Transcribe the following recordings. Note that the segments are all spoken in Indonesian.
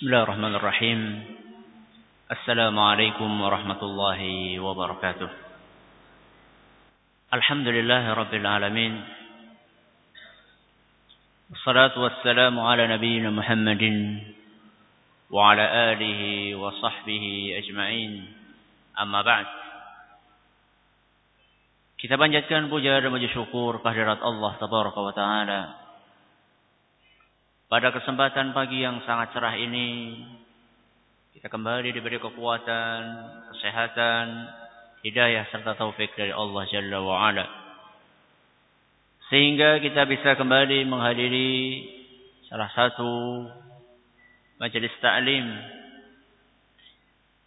بسم الله الرحمن الرحيم. السلام عليكم ورحمة الله وبركاته. الحمد لله رب العالمين. والصلاة والسلام على نبينا محمد وعلى آله وصحبه أجمعين. أما بعد. Kita panjatkan puja dan puji syukur kehadirat Allah Tabaraka wa Ta'ala. Pada kesempatan pagi yang sangat cerah ini, kita kembali diberi kekuatan, kesehatan, hidayah serta taufik dari Allah Jalla wa Ala. Sehingga kita bisa kembali menghadiri salah satu majelis ta'lim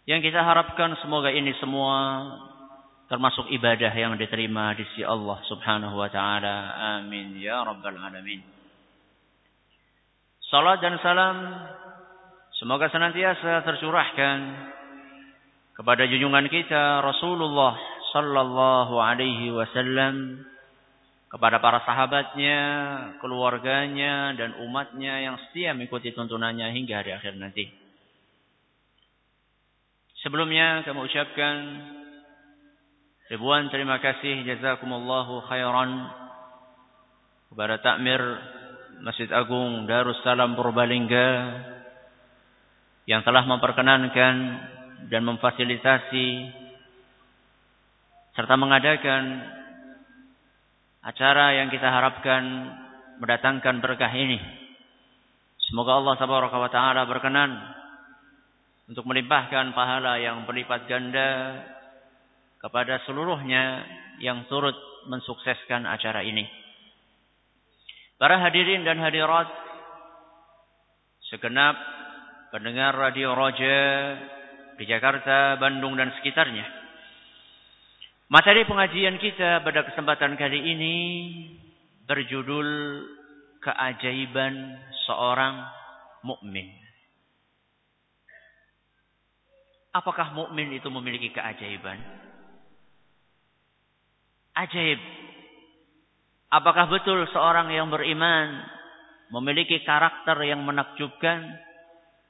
yang kita harapkan semoga ini semua termasuk ibadah yang diterima di sisi Allah Subhanahu wa taala. Amin ya rabbal alamin. Salat dan salam semoga senantiasa tercurahkan kepada junjungan kita Rasulullah sallallahu alaihi wasallam kepada para sahabatnya, keluarganya dan umatnya yang setia mengikuti tuntunannya hingga hari akhir nanti. Sebelumnya kami ucapkan Ribuan terima kasih jazakumullahu khairan kepada takmir Masjid Agung Darussalam Purbalingga yang telah memperkenankan dan memfasilitasi serta mengadakan acara yang kita harapkan mendatangkan berkah ini. Semoga Allah Subhanahu wa taala berkenan untuk melimpahkan pahala yang berlipat ganda kepada seluruhnya yang turut mensukseskan acara ini. Para hadirin dan hadirat, segenap pendengar Radio Roja di Jakarta, Bandung dan sekitarnya. Materi pengajian kita pada kesempatan kali ini berjudul keajaiban seorang mukmin. Apakah mukmin itu memiliki keajaiban? Ajaib. Apakah betul seorang yang beriman memiliki karakter yang menakjubkan?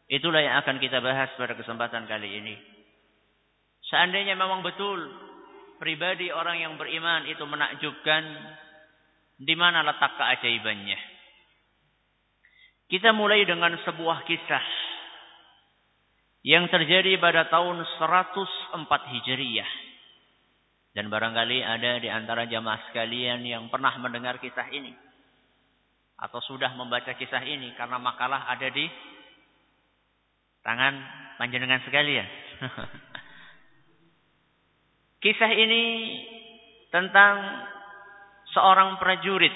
Itulah yang akan kita bahas pada kesempatan kali ini. Seandainya memang betul pribadi orang yang beriman itu menakjubkan, di mana letak keajaibannya? Kita mulai dengan sebuah kisah yang terjadi pada tahun 104 Hijriah. Dan barangkali ada di antara jamaah sekalian yang pernah mendengar kisah ini. Atau sudah membaca kisah ini. Karena makalah ada di tangan panjenengan sekalian. kisah ini tentang seorang prajurit.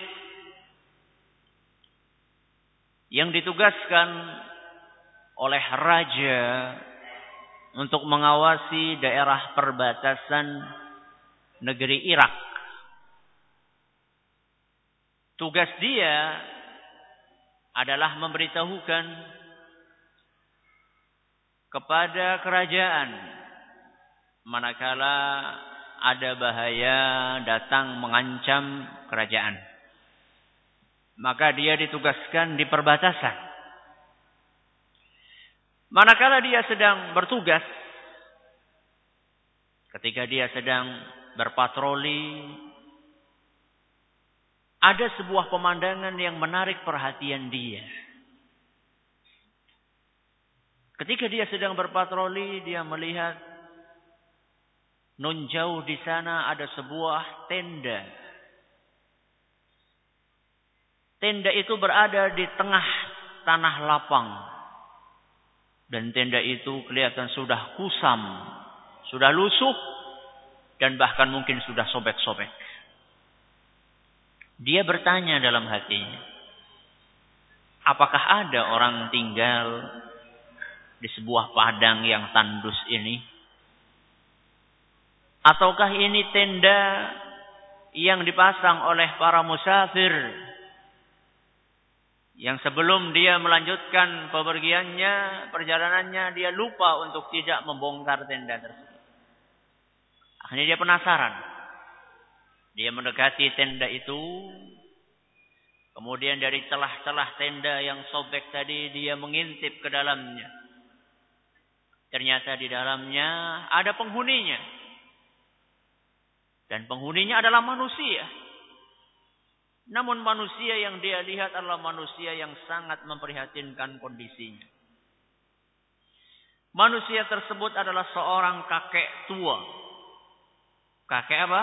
Yang ditugaskan oleh raja untuk mengawasi daerah perbatasan negeri Irak. Tugas dia adalah memberitahukan kepada kerajaan manakala ada bahaya datang mengancam kerajaan. Maka dia ditugaskan di perbatasan. Manakala dia sedang bertugas, ketika dia sedang berpatroli. Ada sebuah pemandangan yang menarik perhatian dia. Ketika dia sedang berpatroli, dia melihat nun jauh di sana ada sebuah tenda. Tenda itu berada di tengah tanah lapang. Dan tenda itu kelihatan sudah kusam, sudah lusuh, dan bahkan mungkin sudah sobek-sobek. Dia bertanya dalam hatinya, apakah ada orang tinggal di sebuah padang yang tandus ini? Ataukah ini tenda yang dipasang oleh para musafir yang sebelum dia melanjutkan pepergiannya, perjalanannya, dia lupa untuk tidak membongkar tenda tersebut. Akhirnya dia penasaran. Dia mendekati tenda itu. Kemudian dari celah-celah tenda yang sobek tadi dia mengintip ke dalamnya. Ternyata di dalamnya ada penghuninya. Dan penghuninya adalah manusia. Namun manusia yang dia lihat adalah manusia yang sangat memprihatinkan kondisinya. Manusia tersebut adalah seorang kakek tua. Kakek apa?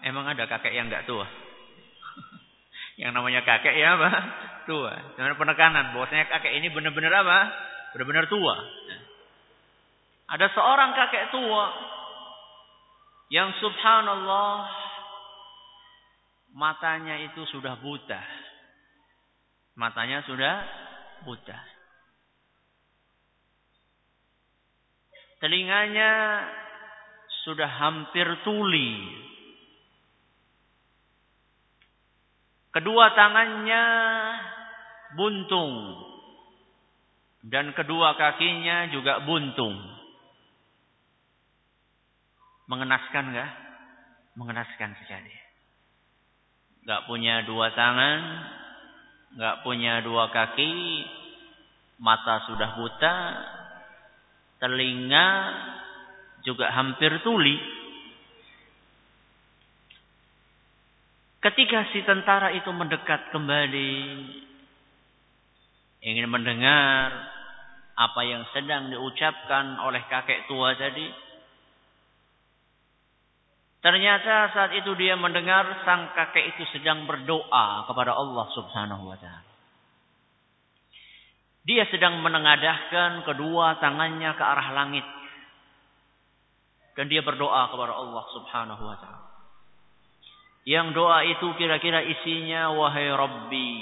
Emang ada kakek yang enggak tua? yang namanya kakek ya apa? Tua. Dengan penekanan bahwasanya kakek ini benar-benar apa? Benar-benar tua. Ada seorang kakek tua yang subhanallah matanya itu sudah buta. Matanya sudah buta. Telinganya sudah hampir tuli. Kedua tangannya buntung. Dan kedua kakinya juga buntung. Mengenaskan enggak? Mengenaskan sekali. Enggak punya dua tangan, enggak punya dua kaki, mata sudah buta, telinga juga hampir tuli. Ketika si tentara itu mendekat kembali, ingin mendengar apa yang sedang diucapkan oleh kakek tua tadi, Ternyata saat itu dia mendengar sang kakek itu sedang berdoa kepada Allah Subhanahu wa taala. Dia sedang menengadahkan kedua tangannya ke arah langit. Dan dia berdoa kepada Allah Subhanahu wa taala. Yang doa itu kira-kira isinya wahai Rabbi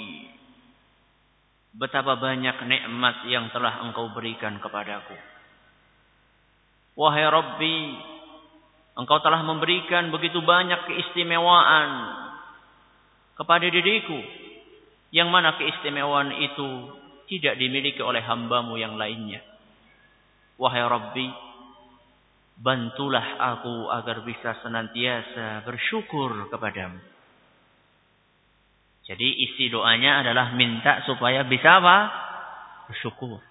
betapa banyak nikmat yang telah Engkau berikan kepadaku. Wahai Rabbi Engkau telah memberikan begitu banyak keistimewaan kepada diriku. Yang mana keistimewaan itu tidak dimiliki oleh hambamu yang lainnya. Wahai Rabbi, bantulah aku agar bisa senantiasa bersyukur kepadamu. Jadi isi doanya adalah minta supaya bisa apa? Bersyukur.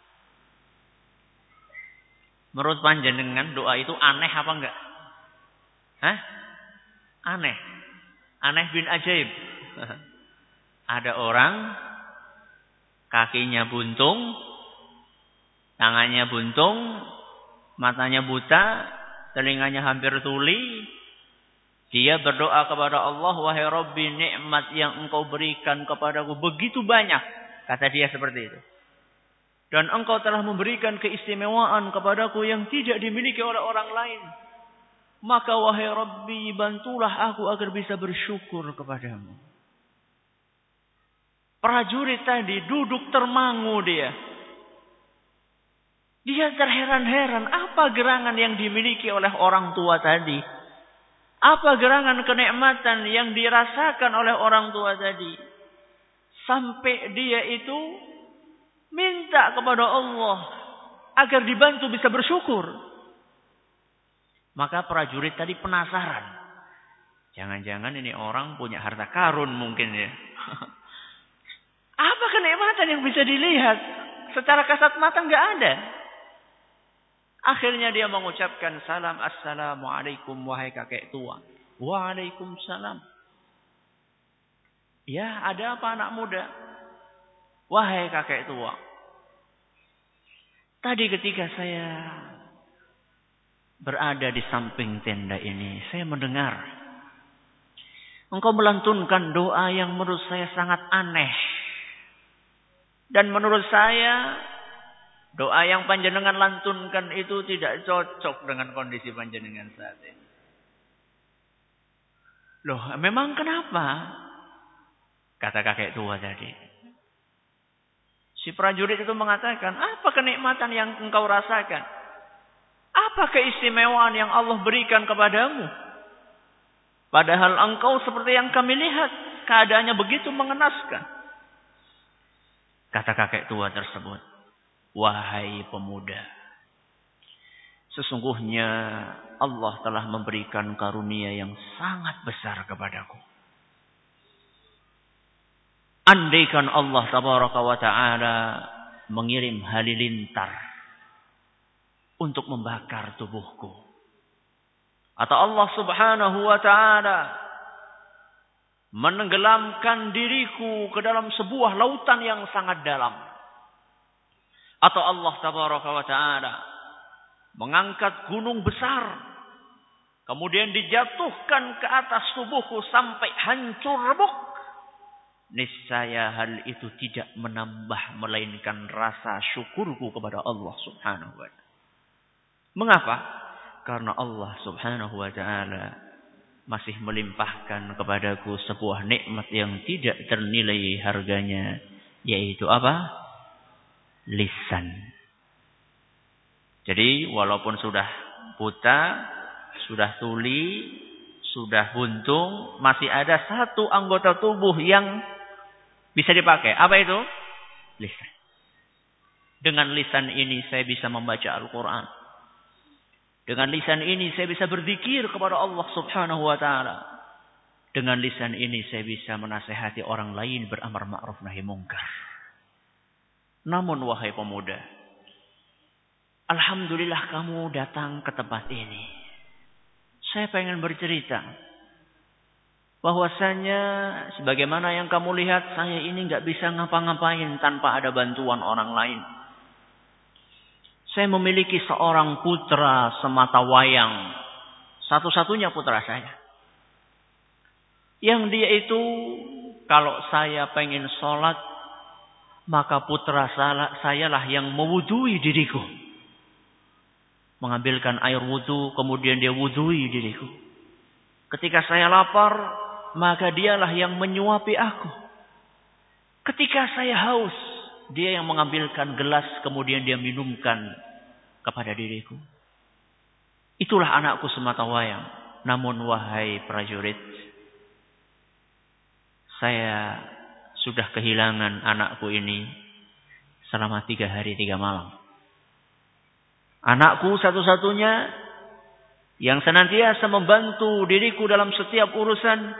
Menurut panjenengan doa itu aneh apa enggak? Hah? Aneh. Aneh bin ajaib. Ada orang kakinya buntung, tangannya buntung, matanya buta, telinganya hampir tuli. Dia berdoa kepada Allah, wahai Rabbi nikmat yang engkau berikan kepadaku begitu banyak. Kata dia seperti itu. Dan engkau telah memberikan keistimewaan kepadaku yang tidak dimiliki oleh orang lain. Maka wahai Rabbi bantulah aku agar bisa bersyukur kepadamu. Prajurit tadi duduk termangu dia. Dia terheran-heran apa gerangan yang dimiliki oleh orang tua tadi. Apa gerangan kenikmatan yang dirasakan oleh orang tua tadi. Sampai dia itu minta kepada Allah agar dibantu bisa bersyukur. Maka prajurit tadi penasaran. Jangan-jangan ini orang punya harta karun mungkin ya. Apa kenikmatan yang bisa dilihat? Secara kasat mata nggak ada. Akhirnya dia mengucapkan salam assalamualaikum wahai kakek tua. Waalaikumsalam. Ya ada apa anak muda? Wahai kakek tua. Tadi ketika saya berada di samping tenda ini, saya mendengar engkau melantunkan doa yang menurut saya sangat aneh. Dan menurut saya doa yang panjenengan lantunkan itu tidak cocok dengan kondisi panjenengan saat ini. Loh, memang kenapa? Kata kakek tua tadi. Si prajurit itu mengatakan, apa kenikmatan yang engkau rasakan? Apa keistimewaan yang Allah berikan kepadamu? Padahal engkau seperti yang kami lihat. Keadaannya begitu mengenaskan. Kata kakek tua tersebut. Wahai pemuda. Sesungguhnya Allah telah memberikan karunia yang sangat besar kepadaku. andaikan Allah tabaraka wa taala mengirim halilintar untuk membakar tubuhku atau Allah subhanahu wa taala menenggelamkan diriku ke dalam sebuah lautan yang sangat dalam atau Allah tabaraka wa taala mengangkat gunung besar kemudian dijatuhkan ke atas tubuhku sampai hancur rebuk niscaya hal itu tidak menambah melainkan rasa syukurku kepada Allah Subhanahu wa taala. Mengapa? Karena Allah Subhanahu wa taala masih melimpahkan kepadaku sebuah nikmat yang tidak ternilai harganya yaitu apa lisan jadi walaupun sudah buta, sudah tuli, sudah buntung, masih ada satu anggota tubuh yang bisa dipakai. Apa itu? Lisan. Dengan lisan ini saya bisa membaca Al-Quran. Dengan lisan ini saya bisa berzikir kepada Allah subhanahu wa ta'ala. Dengan lisan ini saya bisa menasehati orang lain beramar ma'ruf nahi mungkar. Namun wahai pemuda, Alhamdulillah kamu datang ke tempat ini. Saya pengen bercerita. Bahwasanya sebagaimana yang kamu lihat saya ini nggak bisa ngapa-ngapain tanpa ada bantuan orang lain. Saya memiliki seorang putra semata wayang. Satu-satunya putra saya. Yang dia itu kalau saya pengen sholat maka putra saya lah yang mewudui diriku mengambilkan air wudhu, kemudian dia wudhui diriku. Ketika saya lapar, maka dialah yang menyuapi aku. Ketika saya haus, dia yang mengambilkan gelas, kemudian dia minumkan kepada diriku. Itulah anakku semata wayang. Namun wahai prajurit, saya sudah kehilangan anakku ini selama tiga hari tiga malam. Anakku satu-satunya yang senantiasa membantu diriku dalam setiap urusan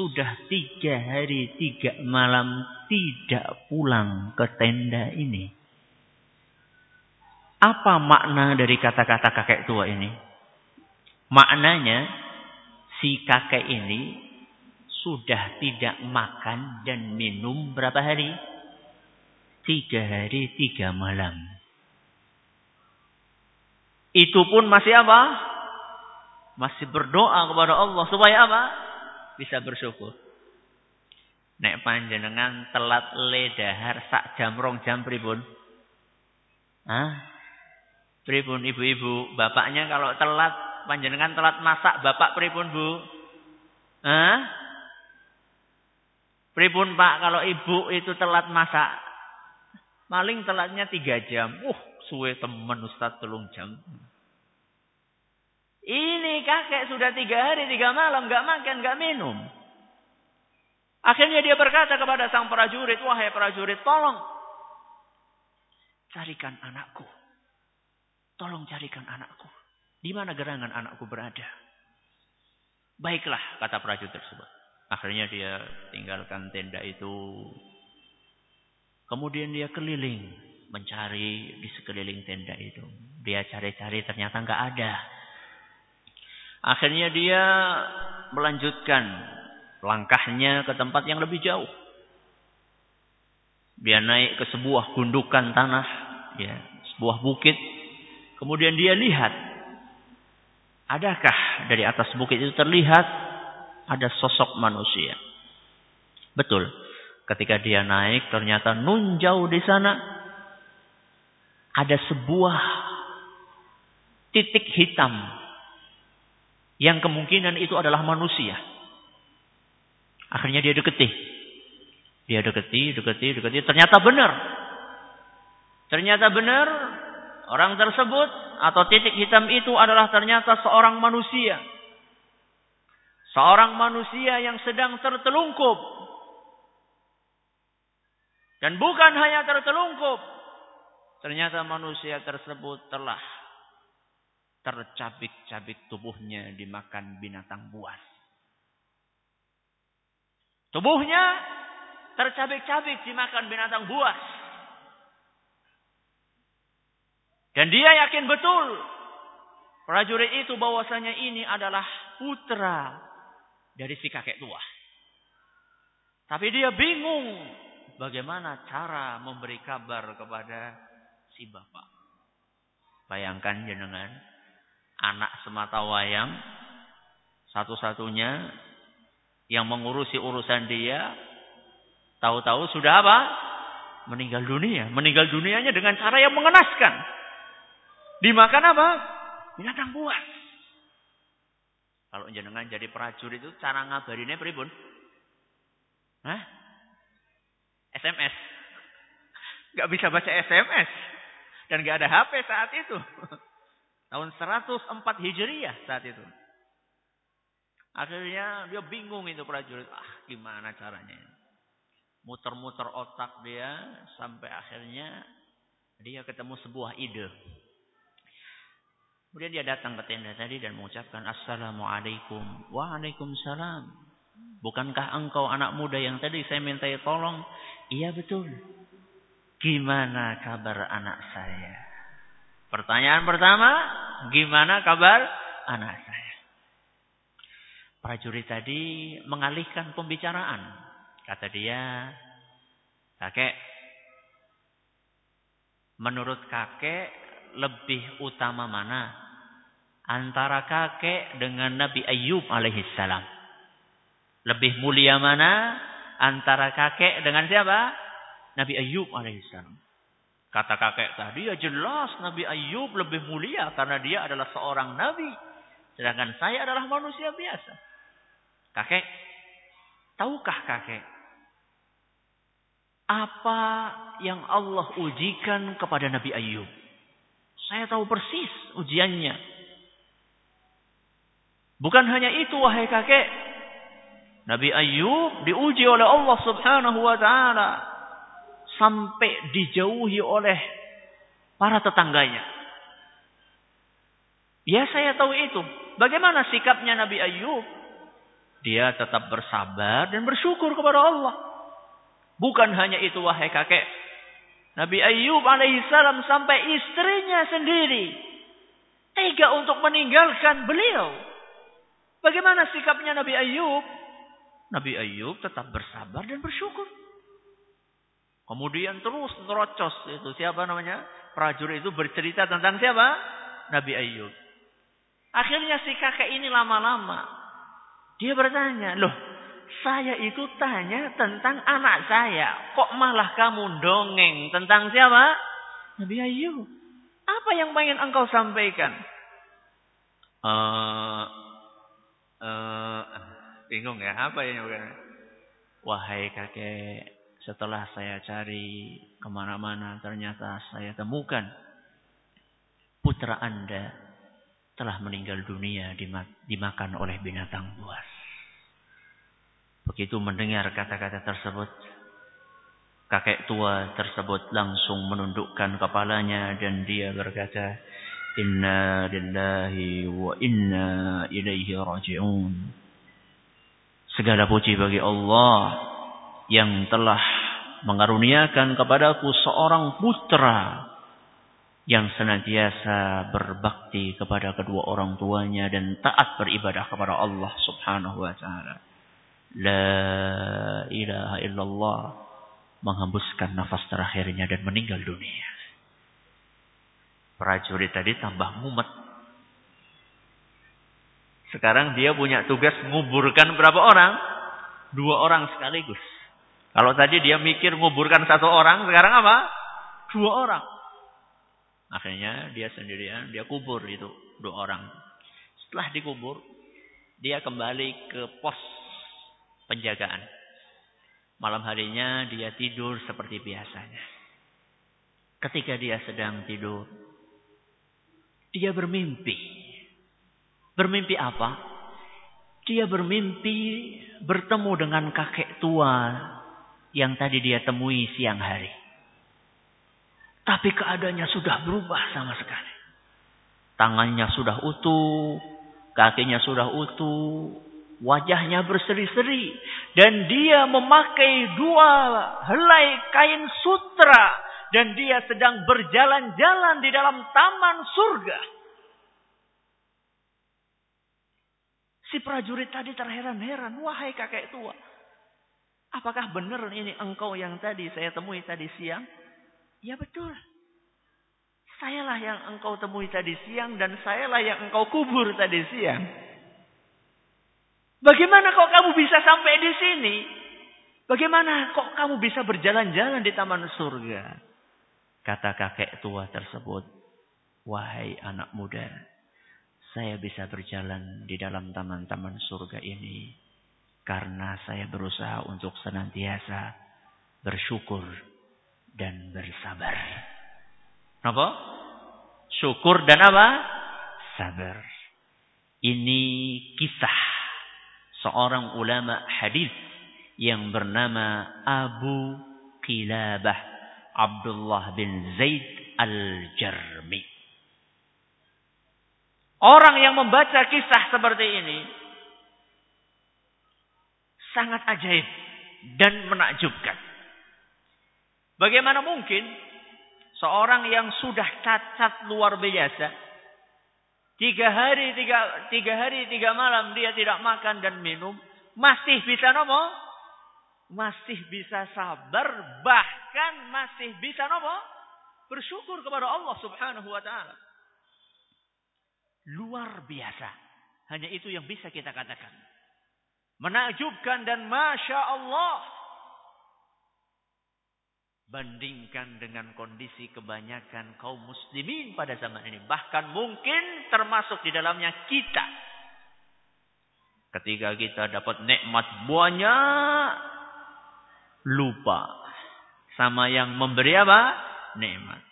sudah tiga hari tiga malam tidak pulang ke tenda ini. Apa makna dari kata-kata kakek tua ini? Maknanya si kakek ini sudah tidak makan dan minum berapa hari? Tiga hari tiga malam. Itu pun masih apa? Masih berdoa kepada Allah supaya apa? Bisa bersyukur. Nek panjenengan telat ledahar sak jam rong jam pribun. Hah? Pribun ibu-ibu, bapaknya kalau telat panjenengan telat masak, bapak pribun Bu? Hah? Pribun Pak kalau ibu itu telat masak? Maling telatnya tiga jam. Uh, suwe temen Ustaz telung jam. Ini kakek sudah tiga hari, tiga malam, gak makan, gak minum. Akhirnya dia berkata kepada sang prajurit, wahai prajurit, tolong carikan anakku. Tolong carikan anakku. Di mana gerangan anakku berada? Baiklah, kata prajurit tersebut. Akhirnya dia tinggalkan tenda itu. Kemudian dia keliling mencari di sekeliling tenda itu. Dia cari-cari ternyata nggak ada. Akhirnya dia melanjutkan langkahnya ke tempat yang lebih jauh. Dia naik ke sebuah gundukan tanah, ya, sebuah bukit. Kemudian dia lihat, adakah dari atas bukit itu terlihat ada sosok manusia. Betul. Ketika dia naik, ternyata nunjau di sana ada sebuah titik hitam yang kemungkinan itu adalah manusia. Akhirnya dia deketi. Dia deketi, deketi, deketi. Ternyata benar. Ternyata benar. Orang tersebut atau titik hitam itu adalah ternyata seorang manusia. Seorang manusia yang sedang tertelungkup. Dan bukan hanya tertelungkup. Ternyata manusia tersebut telah tercabik-cabik tubuhnya dimakan binatang buas. Tubuhnya tercabik-cabik dimakan binatang buas. Dan dia yakin betul prajurit itu bahwasanya ini adalah putra dari si kakek tua. Tapi dia bingung bagaimana cara memberi kabar kepada si bapak. Bayangkan jenengan anak semata wayang satu-satunya yang mengurusi urusan dia tahu-tahu sudah apa? Meninggal dunia. Meninggal dunianya dengan cara yang mengenaskan. Dimakan apa? Binatang buas. Kalau jenengan jadi prajurit itu cara ngabarinnya pribun? Hah? SMS. Gak bisa baca SMS. Dan gak ada HP saat itu. Tahun 104 Hijriah saat itu. Akhirnya dia bingung itu prajurit. Ah gimana caranya. Muter-muter otak dia. Sampai akhirnya dia ketemu sebuah ide. Kemudian dia datang ke tenda tadi dan mengucapkan Assalamualaikum. Waalaikumsalam. Bukankah engkau anak muda yang tadi saya minta tolong? Iya betul. Gimana kabar anak saya? Pertanyaan pertama, gimana kabar anak saya? Prajurit tadi mengalihkan pembicaraan. Kata dia, kakek, menurut kakek lebih utama mana? Antara kakek dengan Nabi Ayub alaihissalam. Lebih mulia mana antara kakek dengan siapa? Nabi Ayub alaihissalam. Kata kakek tadi ya jelas Nabi Ayub lebih mulia karena dia adalah seorang nabi. Sedangkan saya adalah manusia biasa. Kakek, tahukah kakek? Apa yang Allah ujikan kepada Nabi Ayub? Saya tahu persis ujiannya. Bukan hanya itu wahai kakek. Nabi Ayub diuji oleh Allah subhanahu wa ta'ala. Sampai dijauhi oleh para tetangganya. Ya saya tahu itu. Bagaimana sikapnya Nabi Ayub? Dia tetap bersabar dan bersyukur kepada Allah. Bukan hanya itu wahai kakek. Nabi Ayub alaihissalam sampai istrinya sendiri. Tega untuk meninggalkan beliau. Bagaimana sikapnya Nabi Ayub? Nabi Ayub tetap bersabar dan bersyukur. Kemudian terus nerocos itu siapa namanya? Prajurit itu bercerita tentang siapa? Nabi Ayub. Akhirnya si kakek ini lama-lama dia bertanya, "Loh, saya itu tanya tentang anak saya, kok malah kamu dongeng tentang siapa?" Nabi Ayub. Apa yang pengen engkau sampaikan? Uh, uh, bingung ya apa ya bukan? Wahai kakek, setelah saya cari ke mana-mana ternyata saya temukan putra anda telah meninggal dunia dimakan oleh binatang buas. Begitu mendengar kata-kata tersebut, kakek tua tersebut langsung menundukkan kepalanya dan dia berkata, Inna lillahi wa inna ilaihi raji'un. Segala puji bagi Allah yang telah mengaruniakan kepadaku seorang putra yang senantiasa berbakti kepada kedua orang tuanya dan taat beribadah kepada Allah Subhanahu wa taala. La ilaha illallah menghembuskan nafas terakhirnya dan meninggal dunia. Prajurit tadi tambah mumet. Sekarang dia punya tugas menguburkan berapa orang? Dua orang sekaligus. Kalau tadi dia mikir menguburkan satu orang, sekarang apa? Dua orang. Akhirnya dia sendirian, dia kubur itu dua orang. Setelah dikubur, dia kembali ke pos penjagaan. Malam harinya dia tidur seperti biasanya. Ketika dia sedang tidur, dia bermimpi. Bermimpi apa? Dia bermimpi bertemu dengan kakek tua yang tadi dia temui siang hari. Tapi keadaannya sudah berubah sama sekali. Tangannya sudah utuh, kakinya sudah utuh, Wajahnya berseri-seri. Dan dia memakai dua helai kain sutra. Dan dia sedang berjalan-jalan di dalam taman surga. Si prajurit tadi terheran-heran. Wahai kakek tua. Apakah benar ini engkau yang tadi saya temui tadi siang? Ya betul. Sayalah yang engkau temui tadi siang dan sayalah yang engkau kubur tadi siang. Bagaimana kok kamu bisa sampai di sini? Bagaimana kok kamu bisa berjalan-jalan di taman surga? Kata kakek tua tersebut, "Wahai anak muda, saya bisa berjalan di dalam taman-taman surga ini karena saya berusaha untuk senantiasa bersyukur dan bersabar. Apa? Syukur dan apa? Sabar. Ini kisah seorang ulama hadis yang bernama Abu Qilabah Abdullah bin Zaid Al-Jarmi. Orang yang membaca kisah seperti ini sangat ajaib dan menakjubkan. Bagaimana mungkin seorang yang sudah cacat luar biasa, tiga hari tiga, tiga hari tiga malam dia tidak makan dan minum, masih bisa nopo? Masih bisa sabar, bahkan masih bisa nopo? Bersyukur kepada Allah subhanahu wa ta'ala. Luar biasa. Hanya itu yang bisa kita katakan menakjubkan dan masya Allah. Bandingkan dengan kondisi kebanyakan kaum muslimin pada zaman ini. Bahkan mungkin termasuk di dalamnya kita. Ketika kita dapat nikmat banyak. Lupa. Sama yang memberi apa? Nikmat.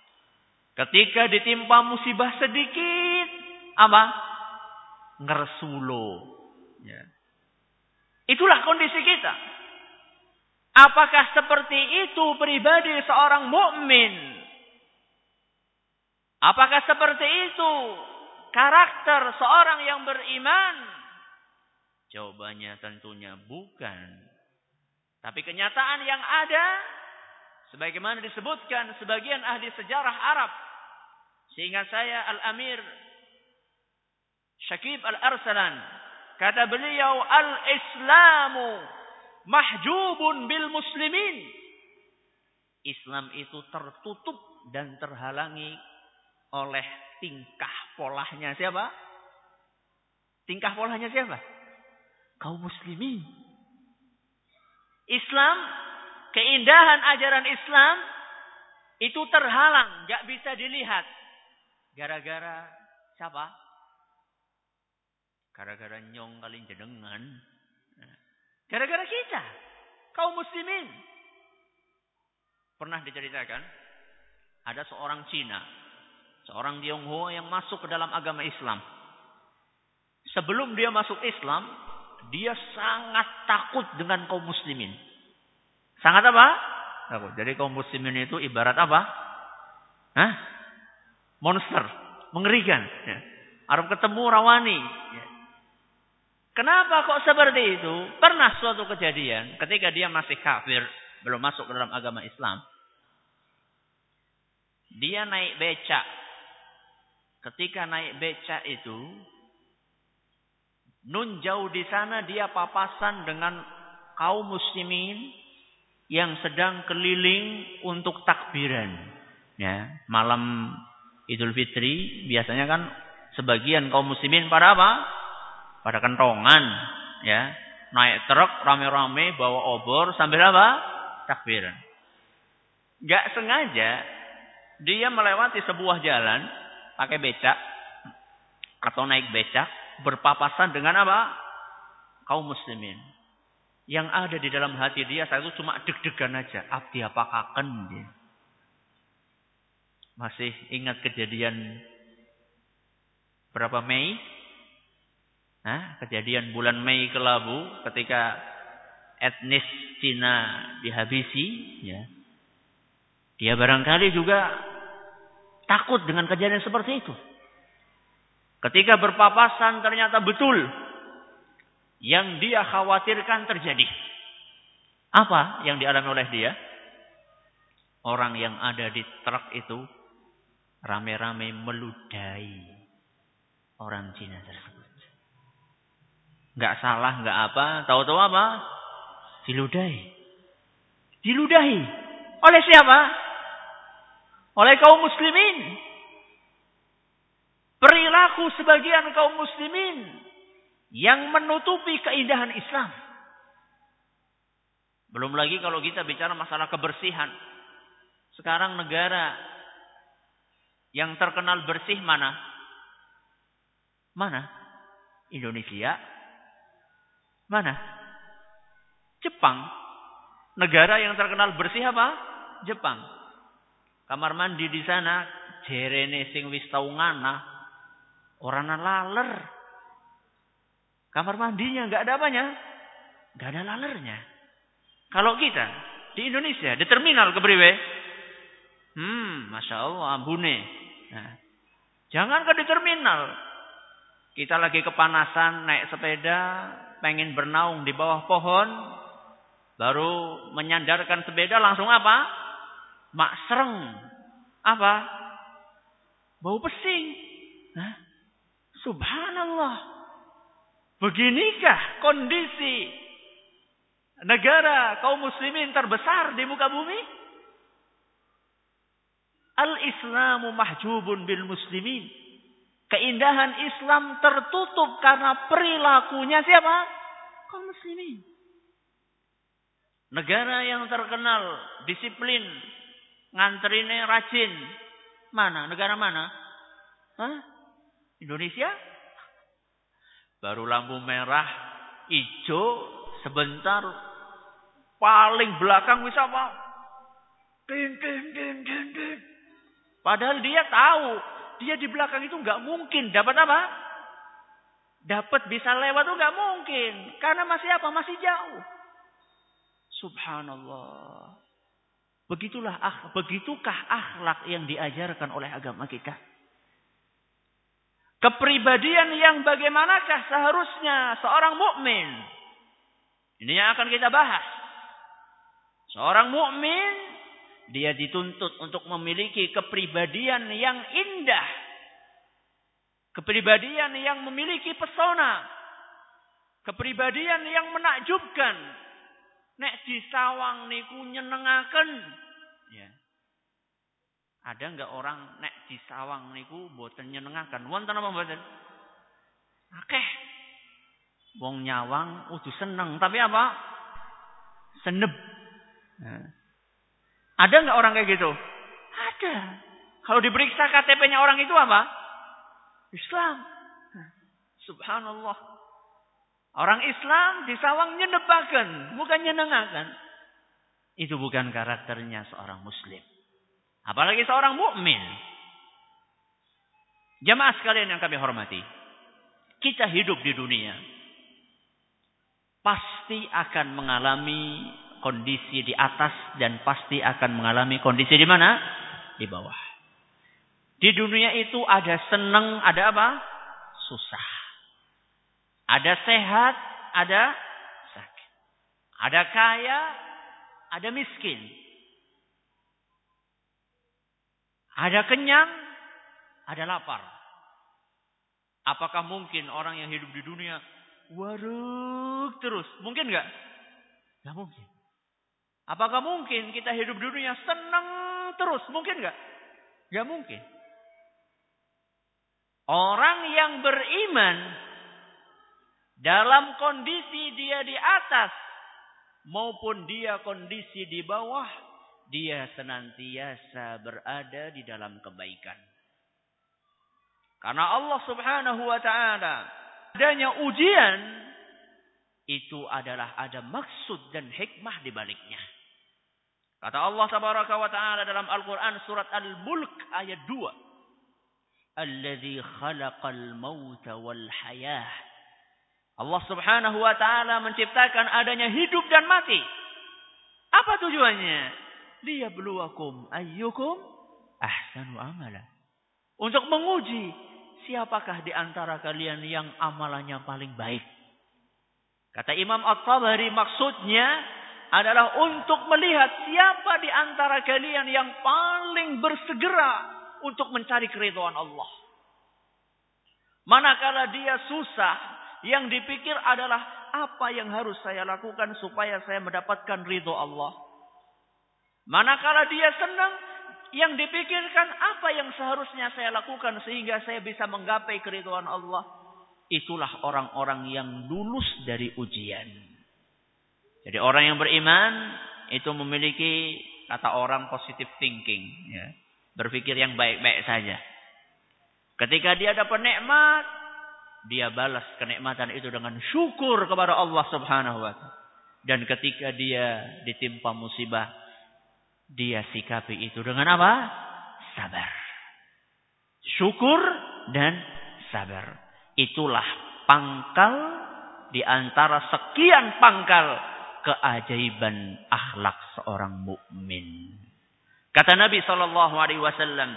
Ketika ditimpa musibah sedikit. Apa? Ngersulo. Ya. Itulah kondisi kita. Apakah seperti itu pribadi seorang mukmin? Apakah seperti itu karakter seorang yang beriman? Jawabannya tentunya bukan. Tapi kenyataan yang ada sebagaimana disebutkan sebagian ahli sejarah Arab sehingga saya Al-Amir Syakib Al-Arsalan Kata beliau, al-Islamu mahjubun bil muslimin. Islam itu tertutup dan terhalangi oleh tingkah polahnya siapa? Tingkah polahnya siapa? Kaum muslimin. Islam, keindahan ajaran Islam itu terhalang, gak bisa dilihat. Gara-gara siapa? Gara-gara nyong kali jenengan. Gara-gara kita. Kaum muslimin. Pernah diceritakan. Ada seorang Cina. Seorang Tionghoa yang masuk ke dalam agama Islam. Sebelum dia masuk Islam. Dia sangat takut dengan kaum muslimin. Sangat apa? Takut. Jadi kaum muslimin itu ibarat apa? Hah? Monster. Mengerikan. Ya. Arab ketemu rawani. Ya. Kenapa kok seperti itu? Pernah suatu kejadian ketika dia masih kafir, belum masuk ke dalam agama Islam. Dia naik becak. Ketika naik becak itu, nun jauh di sana dia papasan dengan kaum muslimin yang sedang keliling untuk takbiran. Ya, malam Idul Fitri biasanya kan sebagian kaum muslimin pada apa? pada kentongan ya naik truk rame-rame bawa obor sambil apa takbiran nggak sengaja dia melewati sebuah jalan pakai becak atau naik becak berpapasan dengan apa kaum muslimin yang ada di dalam hati dia saat itu cuma deg-degan aja abdi apakah akan dia masih ingat kejadian berapa Mei Hah? Kejadian bulan Mei kelabu ketika etnis Cina dihabisi, ya. Dia barangkali juga takut dengan kejadian seperti itu. Ketika berpapasan ternyata betul yang dia khawatirkan terjadi. Apa yang dialami oleh dia? Orang yang ada di truk itu rame-rame meludahi orang Cina tersebut. Gak salah, gak apa. Tahu-tahu apa? Diludahi. Diludahi. Oleh siapa? Oleh kaum muslimin. Perilaku sebagian kaum muslimin yang menutupi keindahan Islam. Belum lagi kalau kita bicara masalah kebersihan. Sekarang negara yang terkenal bersih mana? Mana? Indonesia. Mana? Jepang. Negara yang terkenal bersih apa? Jepang. Kamar mandi di sana jerene sing wis tau ngana orana laler. Kamar mandinya nggak ada apanya? Nggak ada lalernya. Kalau kita di Indonesia di terminal kepriwe? Hmm, masya Allah, ambune. Nah, jangan ke di terminal. Kita lagi kepanasan naik sepeda, pengen bernaung di bawah pohon, baru menyandarkan sepeda langsung apa? Mak sereng. Apa? Bau pesing. Nah, subhanallah. Beginikah kondisi negara kaum muslimin terbesar di muka bumi? Al-Islamu mahjubun bil muslimin. Keindahan Islam tertutup karena perilakunya siapa? Kaum muslimin. Negara yang terkenal disiplin, nganterine rajin. Mana? Negara mana? Hah? Indonesia? Baru lampu merah, hijau, sebentar paling belakang wis apa? Din, din, din, din, din. Padahal dia tahu, dia di belakang itu nggak mungkin dapat apa? Dapat bisa lewat tuh nggak mungkin, karena masih apa? Masih jauh. Subhanallah. Begitulah ah, begitukah akhlak yang diajarkan oleh agama kita? Kepribadian yang bagaimanakah seharusnya seorang mukmin? Ini yang akan kita bahas. Seorang mukmin dia dituntut untuk memiliki kepribadian yang indah. Kepribadian yang memiliki pesona. Kepribadian yang menakjubkan. Nek di sawang niku nyenengaken. Ya. Ada enggak orang nek di sawang niku boten nyenengaken? Wonten apa mboten? Akeh. Wong nyawang udah seneng, tapi apa? Seneb. Nah. Ada nggak orang kayak gitu? Ada. Kalau diperiksa KTP-nya orang itu apa? Islam. Subhanallah. Orang Islam di sawang nyenebakan, bukan nyenengakan. Itu bukan karakternya seorang muslim. Apalagi seorang mukmin. Jamaah sekalian yang kami hormati. Kita hidup di dunia. Pasti akan mengalami kondisi di atas dan pasti akan mengalami kondisi di mana? Di bawah. Di dunia itu ada senang, ada apa? Susah. Ada sehat, ada sakit. Ada kaya, ada miskin. Ada kenyang, ada lapar. Apakah mungkin orang yang hidup di dunia waruk terus? Mungkin nggak? Nggak mungkin. Apakah mungkin kita hidup di dunia senang terus? Mungkin nggak? Nggak mungkin. Orang yang beriman dalam kondisi dia di atas maupun dia kondisi di bawah, dia senantiasa berada di dalam kebaikan. Karena Allah Subhanahu wa taala adanya ujian itu adalah ada maksud dan hikmah di baliknya. Kata Allah tabaraka wa taala dalam Al-Qur'an surat Al-Mulk ayat 2. Alladzi khalaqal mauta wal hayah. Allah Subhanahu wa taala menciptakan adanya hidup dan mati. Apa tujuannya? Liyabluwakum ayyukum ahsanu amala. Untuk menguji siapakah di antara kalian yang amalannya paling baik. Kata Imam At-Tabari maksudnya adalah untuk melihat siapa di antara kalian yang paling bersegera untuk mencari keridhaan Allah. Manakala dia susah, yang dipikir adalah apa yang harus saya lakukan supaya saya mendapatkan ridho Allah. Manakala dia senang, yang dipikirkan apa yang seharusnya saya lakukan sehingga saya bisa menggapai keridhaan Allah. Itulah orang-orang yang lulus dari ujian. Jadi orang yang beriman itu memiliki kata orang positive thinking. Ya. Berpikir yang baik-baik saja. Ketika dia dapat nikmat, dia balas kenikmatan itu dengan syukur kepada Allah Subhanahu wa taala. Dan ketika dia ditimpa musibah, dia sikapi itu dengan apa? Sabar. Syukur dan sabar. Itulah pangkal di antara sekian pangkal keajaiban akhlak seorang mukmin. Kata Nabi sallallahu alaihi wasallam,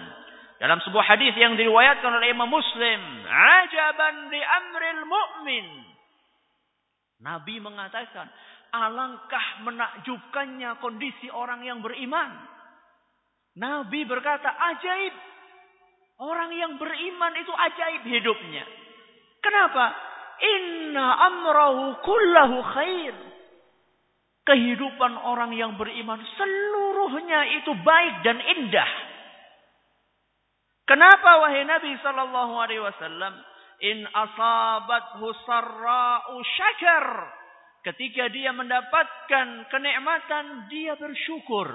dalam sebuah hadis yang diriwayatkan oleh Imam Muslim, "Ajaban di amril mu'min." Nabi mengatakan, alangkah menakjubkannya kondisi orang yang beriman. Nabi berkata, ajaib. Orang yang beriman itu ajaib hidupnya. Kenapa? Inna amrahu kullahu khair. Kehidupan orang yang beriman seluruhnya itu baik dan indah. Kenapa wahai Nabi sallallahu alaihi wasallam? In asabathu sarra'u syakar. Ketika dia mendapatkan kenikmatan, dia bersyukur.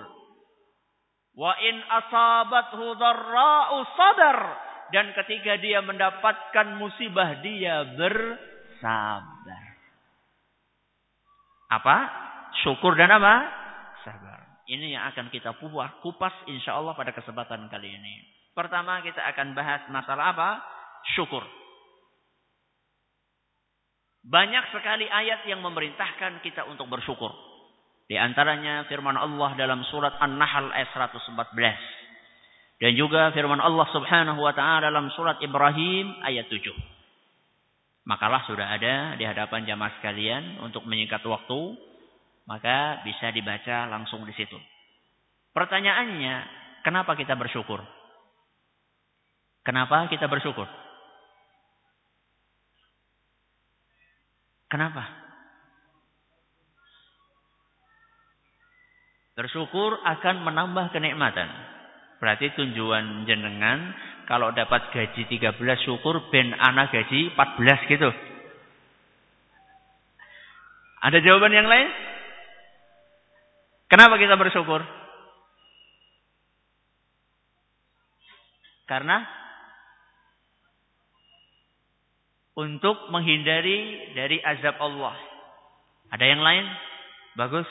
Wa in asabathu dharra'u sabar. Dan ketika dia mendapatkan musibah, dia bersabar. Apa? Syukur dan apa? Sabar. Ini yang akan kita kupas insya Allah pada kesempatan kali ini. Pertama kita akan bahas masalah apa? Syukur. Banyak sekali ayat yang memerintahkan kita untuk bersyukur. Di antaranya firman Allah dalam surat An-Nahl ayat 114. Dan juga firman Allah subhanahu wa ta'ala dalam surat Ibrahim ayat 7. Makalah sudah ada di hadapan jamaah sekalian untuk menyingkat waktu. Maka bisa dibaca langsung di situ. Pertanyaannya, kenapa kita bersyukur? Kenapa kita bersyukur? Kenapa? Bersyukur akan menambah kenikmatan. Berarti tujuan jenengan kalau dapat gaji 13 syukur ben anak gaji 14 gitu. Ada jawaban yang lain? Kenapa kita bersyukur? Karena untuk menghindari dari azab Allah. Ada yang lain? Bagus.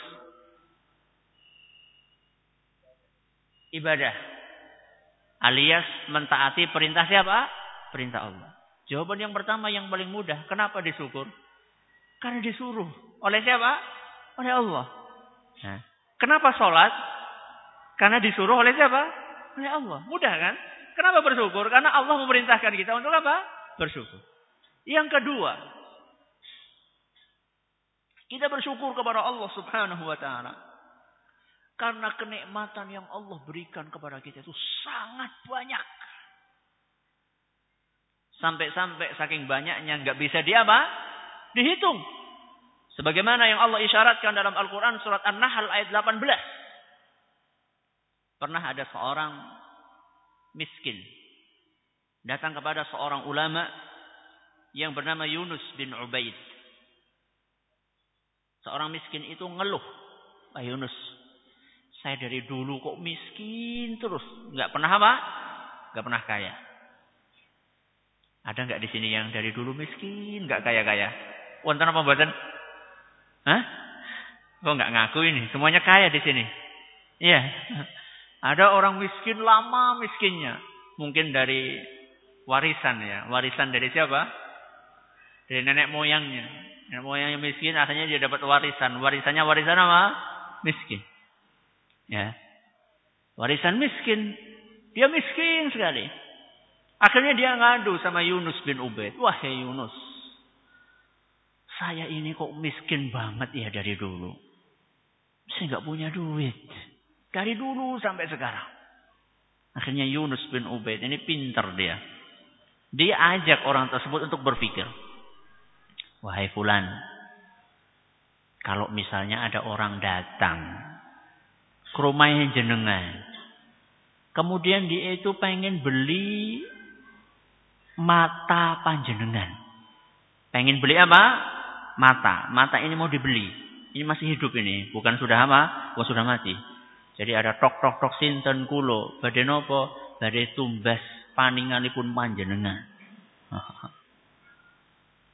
Ibadah. Alias mentaati perintah siapa? Perintah Allah. Jawaban yang pertama yang paling mudah. Kenapa disyukur? Karena disuruh. Oleh siapa? Oleh Allah. Nah, kenapa sholat? Karena disuruh oleh siapa? Oleh Allah. Mudah kan? Kenapa bersyukur? Karena Allah memerintahkan kita untuk apa? Bersyukur. Yang kedua, kita bersyukur kepada Allah Subhanahu wa taala. Karena kenikmatan yang Allah berikan kepada kita itu sangat banyak. Sampai-sampai saking banyaknya nggak bisa dia apa? Dihitung. Sebagaimana yang Allah isyaratkan dalam Al-Quran surat An-Nahl ayat 18. Pernah ada seorang miskin. Datang kepada seorang ulama yang bernama Yunus bin Ubaid. Seorang miskin itu ngeluh. Pak Yunus, saya dari dulu kok miskin terus. Nggak pernah apa? Nggak pernah kaya. Ada nggak di sini yang dari dulu miskin, nggak kaya-kaya? Wonten apa buatan? Hah? Kok nggak ngaku ini? Semuanya kaya di sini. Iya. Ada orang miskin lama miskinnya. Mungkin dari warisan ya. Warisan dari siapa? Dari nenek moyangnya. Nenek moyangnya miskin, akhirnya dia dapat warisan. Warisannya warisan apa? Miskin. Ya. Warisan miskin. Dia miskin sekali. Akhirnya dia ngadu sama Yunus bin Ubaid. Wahai Yunus. Saya ini kok miskin banget ya dari dulu. Saya nggak punya duit. Dari dulu sampai sekarang. Akhirnya Yunus bin Ubaid ini pintar dia. Dia ajak orang tersebut untuk berpikir. Wahai fulan, kalau misalnya ada orang datang ke rumahnya jenengan, kemudian dia itu pengen beli mata panjenengan. Pengen beli apa? Mata. Mata ini mau dibeli. Ini masih hidup ini, bukan sudah apa? Bukan sudah mati. Jadi ada tok tok tok sinten kulo, badhe napa? Badhe tumbas paninganipun panjenengan.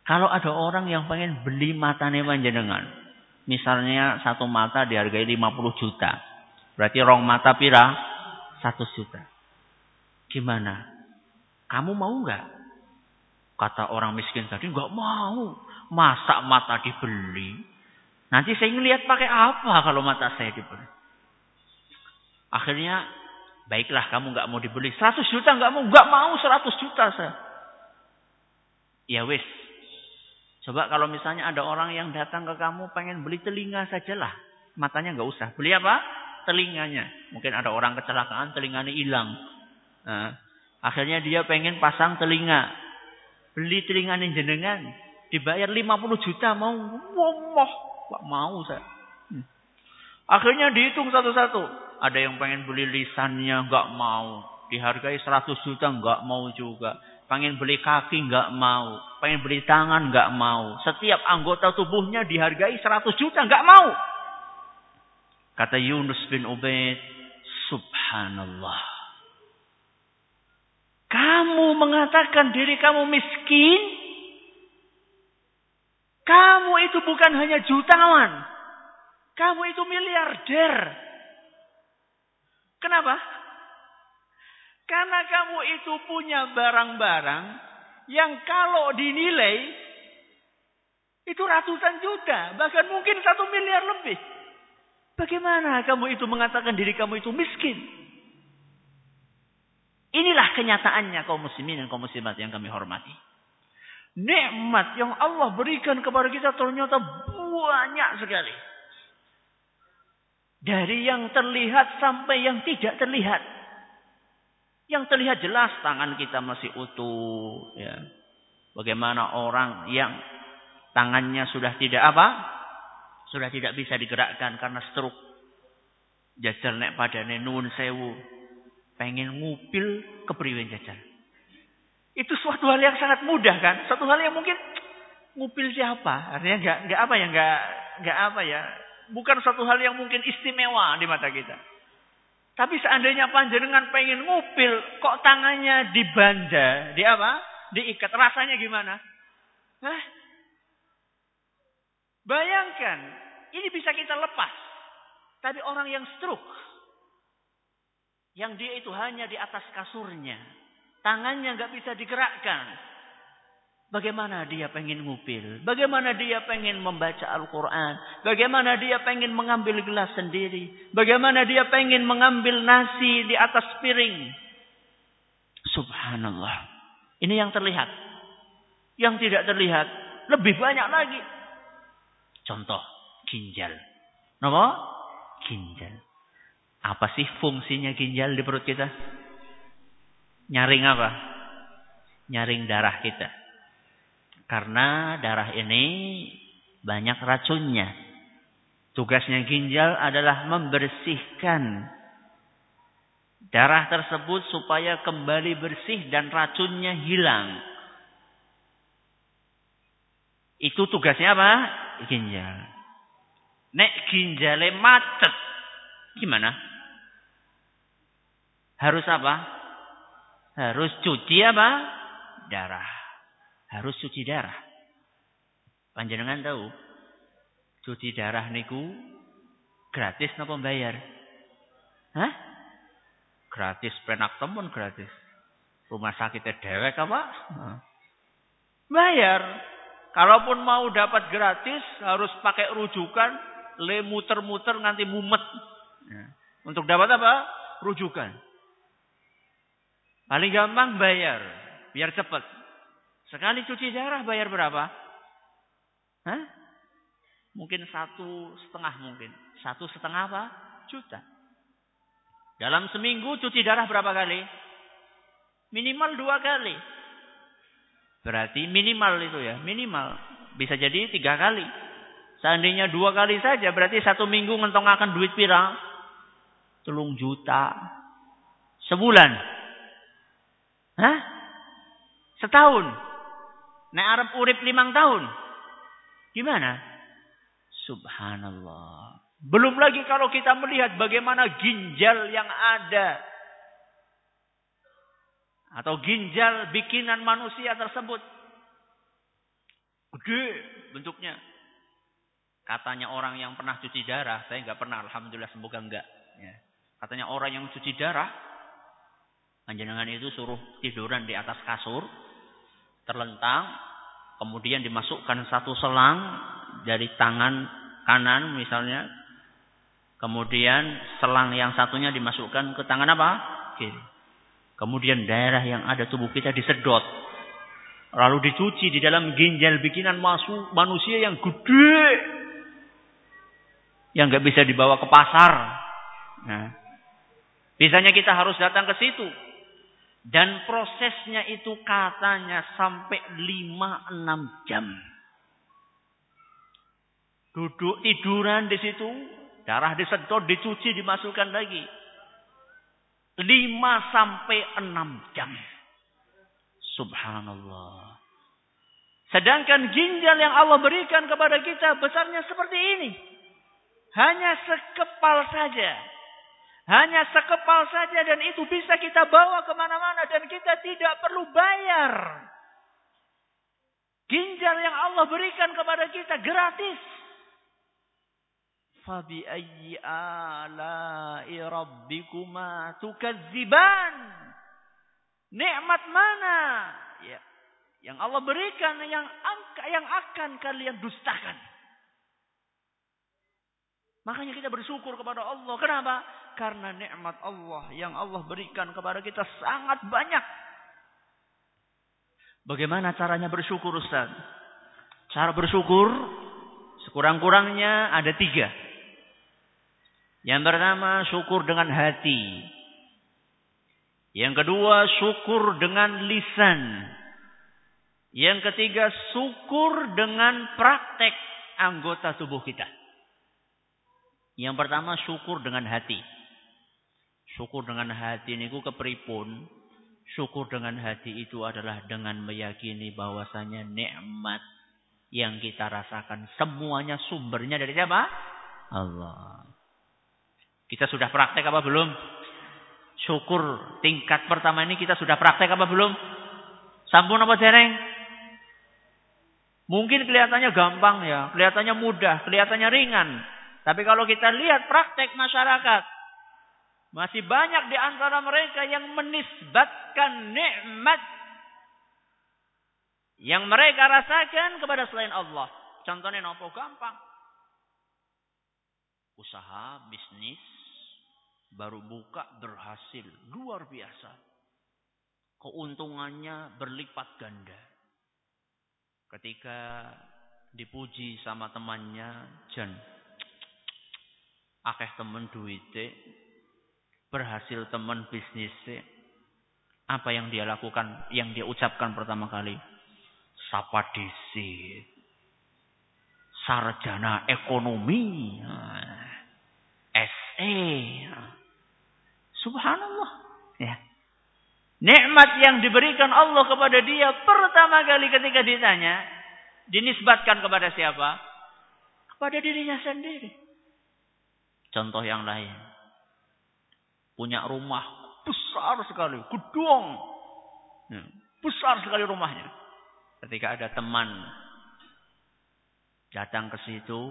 Kalau ada orang yang pengen beli matanya panjenengan, misalnya satu mata dihargai 50 juta. Berarti rong mata pira? Satu juta. Gimana? Kamu mau nggak? Kata orang miskin tadi, nggak mau. Masa mata dibeli? Nanti saya ngelihat pakai apa kalau mata saya dibeli? Akhirnya Baiklah kamu nggak mau dibeli. 100 juta nggak mau. nggak mau 100 juta saya. Ya wis. Coba kalau misalnya ada orang yang datang ke kamu pengen beli telinga sajalah. Matanya nggak usah. Beli apa? Telinganya. Mungkin ada orang kecelakaan telinganya hilang. Nah, akhirnya dia pengen pasang telinga. Beli telinganya jenengan. Dibayar 50 juta mau. Wah, nggak mau saya. Hmm. Akhirnya dihitung satu-satu. Ada yang pengen beli lisannya nggak mau. Dihargai 100 juta nggak mau juga. Pengen beli kaki nggak mau. Pengen beli tangan nggak mau. Setiap anggota tubuhnya dihargai 100 juta nggak mau. Kata Yunus bin Ubaid, Subhanallah. Kamu mengatakan diri kamu miskin. Kamu itu bukan hanya jutawan. Kamu itu miliarder. Kenapa? Karena kamu itu punya barang-barang yang kalau dinilai itu ratusan juta, bahkan mungkin satu miliar lebih. Bagaimana kamu itu mengatakan diri kamu itu miskin? Inilah kenyataannya kaum muslimin dan kaum muslimat yang kami hormati. Nikmat yang Allah berikan kepada kita ternyata banyak sekali. Dari yang terlihat sampai yang tidak terlihat. Yang terlihat jelas tangan kita masih utuh. Ya. Bagaimana orang yang tangannya sudah tidak apa? Sudah tidak bisa digerakkan karena stroke. Jajal nek pada nun sewu. Pengen ngupil kepriwen jajal. Itu suatu hal yang sangat mudah kan. Suatu hal yang mungkin ngupil siapa? Artinya enggak enggak apa ya enggak enggak apa ya bukan suatu hal yang mungkin istimewa di mata kita. Tapi seandainya panjenengan pengen ngupil, kok tangannya dibanda, di apa? Diikat, rasanya gimana? Hah? Bayangkan, ini bisa kita lepas. Tapi orang yang stroke, yang dia itu hanya di atas kasurnya, tangannya nggak bisa digerakkan, Bagaimana dia pengen ngupil? Bagaimana dia pengen membaca Al-Quran? Bagaimana dia pengen mengambil gelas sendiri? Bagaimana dia pengen mengambil nasi di atas piring? Subhanallah. Ini yang terlihat. Yang tidak terlihat lebih banyak lagi. Contoh, ginjal. Nama? Ginjal. Apa sih fungsinya ginjal di perut kita? Nyaring apa? Nyaring darah kita. Karena darah ini banyak racunnya. Tugasnya ginjal adalah membersihkan darah tersebut supaya kembali bersih dan racunnya hilang. Itu tugasnya apa? Ginjal. Nek ginjalnya macet. Gimana? Harus apa? Harus cuci apa? Darah harus cuci darah. Panjenengan tahu, cuci darah niku gratis napa bayar? Hah? Gratis penak temen gratis. Rumah sakitnya dewek apa? Bayar. Kalaupun mau dapat gratis harus pakai rujukan, le muter-muter nganti mumet. Ya. Untuk dapat apa? Rujukan. Paling gampang bayar, biar cepat. Sekali cuci darah bayar berapa? Hah? Mungkin satu setengah mungkin. Satu setengah apa? Juta. Dalam seminggu cuci darah berapa kali? Minimal dua kali. Berarti minimal itu ya. Minimal. Bisa jadi tiga kali. Seandainya dua kali saja. Berarti satu minggu ngentong akan duit pirang. Telung juta. Sebulan. Hah? Setahun. Nek Arab urip limang tahun. Gimana? Subhanallah. Belum lagi kalau kita melihat bagaimana ginjal yang ada. Atau ginjal bikinan manusia tersebut. Gede bentuknya. Katanya orang yang pernah cuci darah. Saya nggak pernah. Alhamdulillah semoga enggak. Ya. Katanya orang yang cuci darah. Panjenengan itu suruh tiduran di atas kasur. Terlentang kemudian dimasukkan satu selang dari tangan kanan misalnya kemudian selang yang satunya dimasukkan ke tangan apa? Kiri. Kemudian daerah yang ada tubuh kita disedot lalu dicuci di dalam ginjal bikinan masuk manusia yang gede yang nggak bisa dibawa ke pasar. Nah biasanya kita harus datang ke situ dan prosesnya itu katanya sampai 5-6 jam. Duduk tiduran di situ. Darah disedot, dicuci, dimasukkan lagi. 5 sampai 6 jam. Subhanallah. Sedangkan ginjal yang Allah berikan kepada kita besarnya seperti ini. Hanya sekepal saja. Hanya sekepal saja dan itu bisa kita bawa ke mana-mana dan kita tidak perlu bayar. Ginjal yang Allah berikan kepada kita gratis. Fabi ayyi ala'i rabbikuma tukadziban. Nikmat mana? Ya. Yang Allah berikan yang yang akan kalian dustakan. Makanya kita bersyukur kepada Allah. Kenapa? Karena nikmat Allah yang Allah berikan kepada kita sangat banyak. Bagaimana caranya bersyukur Ustaz? Cara bersyukur sekurang-kurangnya ada tiga. Yang pertama syukur dengan hati. Yang kedua syukur dengan lisan. Yang ketiga syukur dengan praktek anggota tubuh kita. Yang pertama syukur dengan hati. Syukur dengan hati ini ku kepripun. Syukur dengan hati itu adalah dengan meyakini bahwasanya nikmat yang kita rasakan semuanya sumbernya dari siapa? Allah. Kita sudah praktek apa belum? Syukur tingkat pertama ini kita sudah praktek apa belum? Sampun apa dereng? Mungkin kelihatannya gampang ya, kelihatannya mudah, kelihatannya ringan. Tapi kalau kita lihat praktek masyarakat, masih banyak di antara mereka yang menisbatkan nikmat yang mereka rasakan kepada selain Allah. Contohnya nopo gampang. Usaha, bisnis, baru buka berhasil. Luar biasa. Keuntungannya berlipat ganda. Ketika dipuji sama temannya, Jan, akeh temen duite, berhasil temen bisnisnya, apa yang dia lakukan, yang dia ucapkan pertama kali? Sapa disit. Sarjana ekonomi. SE. Subhanallah. Ya. Nikmat yang diberikan Allah kepada dia pertama kali ketika ditanya. Dinisbatkan kepada siapa? Kepada dirinya sendiri. Contoh yang lain. Punya rumah besar sekali, gedung. Ya, besar sekali rumahnya. Ketika ada teman datang ke situ,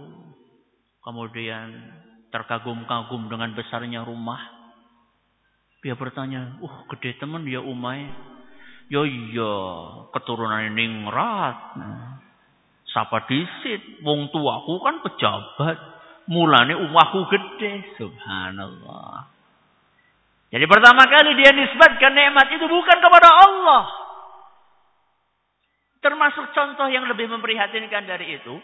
kemudian terkagum-kagum dengan besarnya rumah. Dia bertanya, "Uh, gede teman ya Umay?" "Ya iya, keturunan ningrat." Nah, Sapa disit, wong tuaku kan pejabat. Mulane umaku gede. Subhanallah. Jadi pertama kali dia nisbatkan nikmat itu bukan kepada Allah. Termasuk contoh yang lebih memprihatinkan dari itu.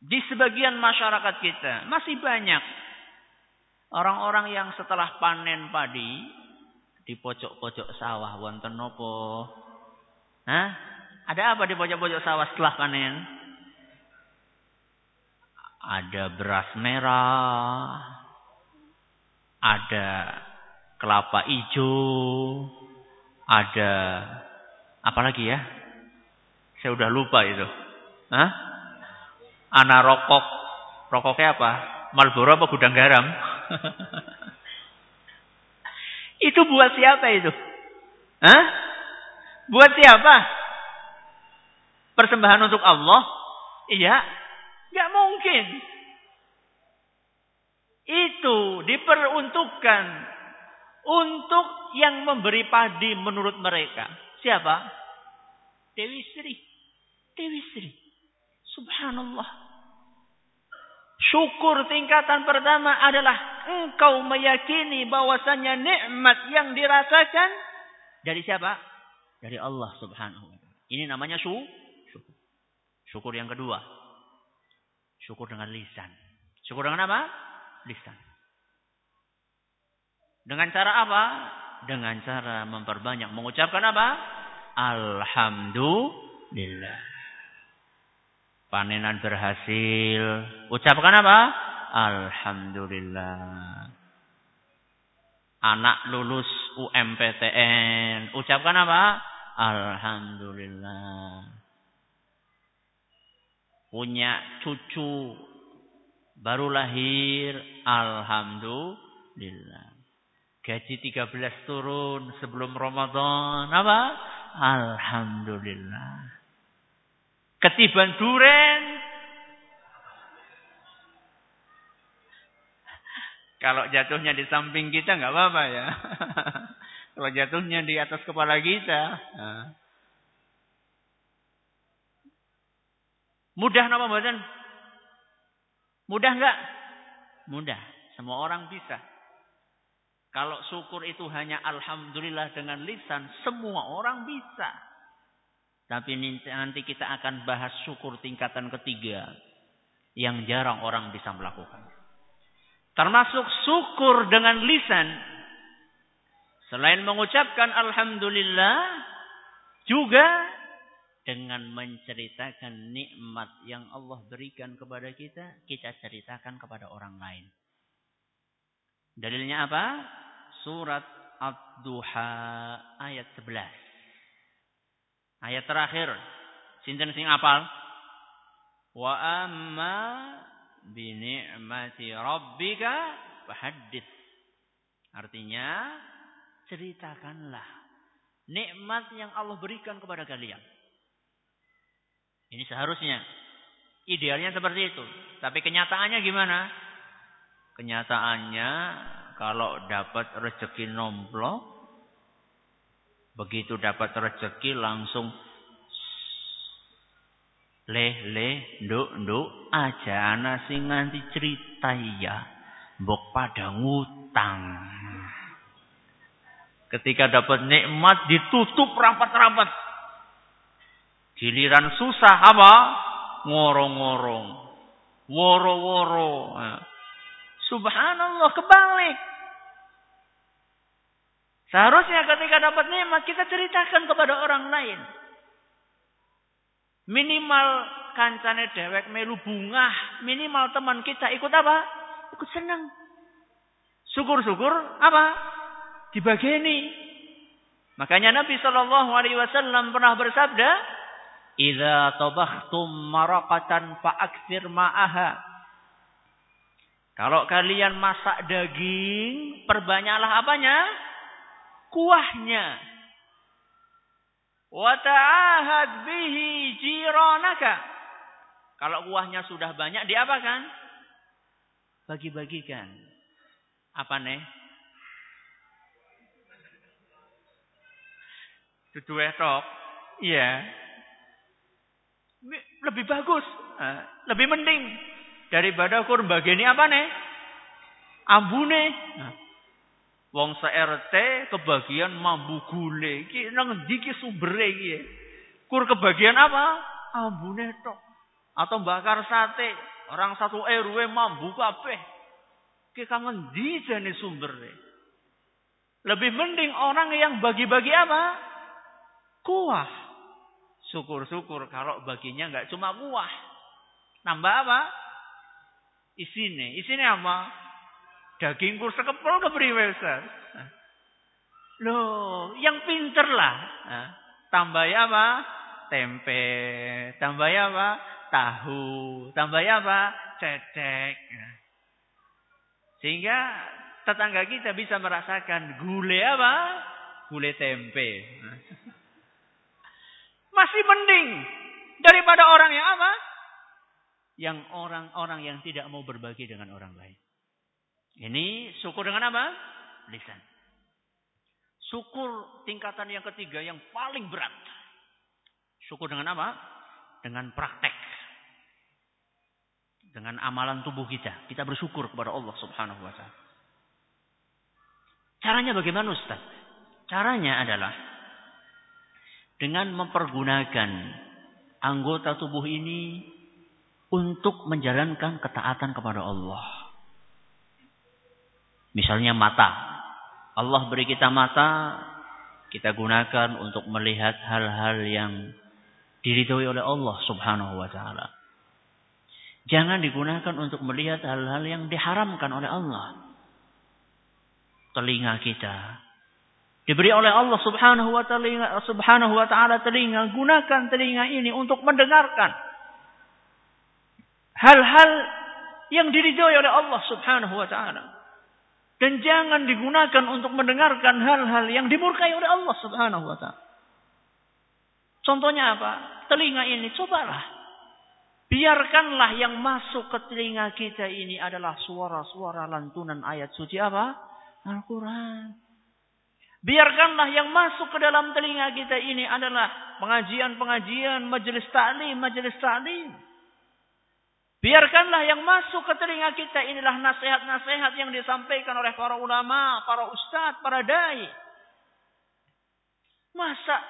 Di sebagian masyarakat kita masih banyak orang-orang yang setelah panen padi di pojok-pojok sawah wonten nopo. Hah? Ada apa di pojok-pojok sawah setelah panen? Ada beras merah, ada kelapa hijau, ada apa lagi ya? Saya udah lupa itu. Hah? Anak rokok. Rokoknya apa? Malboro apa gudang garam? itu buat siapa itu? Hah? Buat siapa? Persembahan untuk Allah? Iya. Gak mungkin. Itu diperuntukkan untuk yang memberi padi menurut mereka. Siapa? Dewi Sri. Dewi Sri. Subhanallah. Syukur tingkatan pertama adalah engkau meyakini bahwasanya nikmat yang dirasakan dari siapa? Dari Allah Subhanahu wa taala. Ini namanya syukur. Syukur yang kedua. Syukur dengan lisan. Syukur dengan apa? Lisan. Dengan cara apa? Dengan cara memperbanyak mengucapkan apa? Alhamdulillah. Panenan berhasil. Ucapkan apa? Alhamdulillah. Anak lulus UMPTN. Ucapkan apa? Alhamdulillah. Punya cucu baru lahir. Alhamdulillah. Gaji 13 turun sebelum Ramadan. Apa? Alhamdulillah. Ketiban duren. Kalau jatuhnya di samping kita nggak apa-apa ya. Kalau jatuhnya di atas kepala kita. Mudah nama badan? Mudah nggak? Mudah. Semua orang bisa. Kalau syukur itu hanya alhamdulillah dengan lisan, semua orang bisa. Tapi nanti kita akan bahas syukur tingkatan ketiga. Yang jarang orang bisa melakukan. Termasuk syukur dengan lisan. Selain mengucapkan Alhamdulillah. Juga dengan menceritakan nikmat yang Allah berikan kepada kita. Kita ceritakan kepada orang lain. Dalilnya apa? Surat Ad-Duha ayat 11. Ayat terakhir. Sinten sing apal? Wa amma bi ni'mati rabbika fahaddits. Artinya ceritakanlah nikmat yang Allah berikan kepada kalian. Ini seharusnya. Idealnya seperti itu. Tapi kenyataannya gimana? Kenyataannya kalau dapat rezeki nomplok Begitu dapat rezeki langsung leh leh nduk nduk aja ana sing nganti cerita ya mbok pada ngutang ketika dapat nikmat ditutup rapat-rapat giliran susah apa ngorong-ngorong woro-woro subhanallah kebalik Seharusnya ketika dapat nikmat kita ceritakan kepada orang lain. Minimal kancane dewek melu bunga, minimal teman kita ikut apa? Ikut senang. Syukur-syukur apa? Dibageni. Makanya Nabi Shallallahu Alaihi Wasallam pernah bersabda, "Idza tabahtum maraqatan fa'aktsir ma'aha." Kalau kalian masak daging, perbanyaklah apanya? kuahnya. Wa ta'ahad bihi jiranaka. Kalau kuahnya sudah banyak, diapakan? Bagi-bagikan. Apa nih? Dudu esok. Iya. Lebih bagus. Lebih mending. Daripada kurban ini apa nih? Ambune. Wong se-RT kebagian mambu gule. Iki nang ndi ki sumbere iki? Kur kebagian apa? Ambune tok. Atau bakar sate. Orang satu RW mambu kabeh. Ki kangen di jane. Lebih mending orang yang bagi-bagi apa? Kuah. Syukur-syukur kalau baginya nggak cuma kuah. Nambah apa? Isine. Isine apa? Daging kur sekepel kepriwe Ustaz? Loh, yang pinter lah. Tambah apa? Tempe. Tambah apa? Tahu. Tambah apa? Cecek. Sehingga tetangga kita bisa merasakan gule apa? Gule tempe. Masih mending daripada orang yang apa? Yang orang-orang yang tidak mau berbagi dengan orang lain. Ini syukur dengan apa? Lisan. Syukur tingkatan yang ketiga yang paling berat. Syukur dengan apa? Dengan praktek. Dengan amalan tubuh kita. Kita bersyukur kepada Allah subhanahu wa ta'ala. Caranya bagaimana Ustaz? Caranya adalah dengan mempergunakan anggota tubuh ini untuk menjalankan ketaatan kepada Allah. Misalnya mata. Allah beri kita mata, kita gunakan untuk melihat hal-hal yang diridhoi oleh Allah Subhanahu wa taala. Jangan digunakan untuk melihat hal-hal yang diharamkan oleh Allah telinga kita. Diberi oleh Allah Subhanahu wa taala Subhanahu wa taala telinga, gunakan telinga ini untuk mendengarkan hal-hal yang diridhoi oleh Allah Subhanahu wa taala. Dan jangan digunakan untuk mendengarkan hal-hal yang dimurkai oleh Allah Subhanahu wa taala. Contohnya apa? Telinga ini cobalah Biarkanlah yang masuk ke telinga kita ini adalah suara-suara lantunan ayat suci apa? Al-Quran. Biarkanlah yang masuk ke dalam telinga kita ini adalah pengajian-pengajian, majelis ta'lim, majelis ta'lim. Biarkanlah yang masuk ke telinga kita inilah nasihat-nasihat yang disampaikan oleh para ulama, para ustadz, para dai. Masa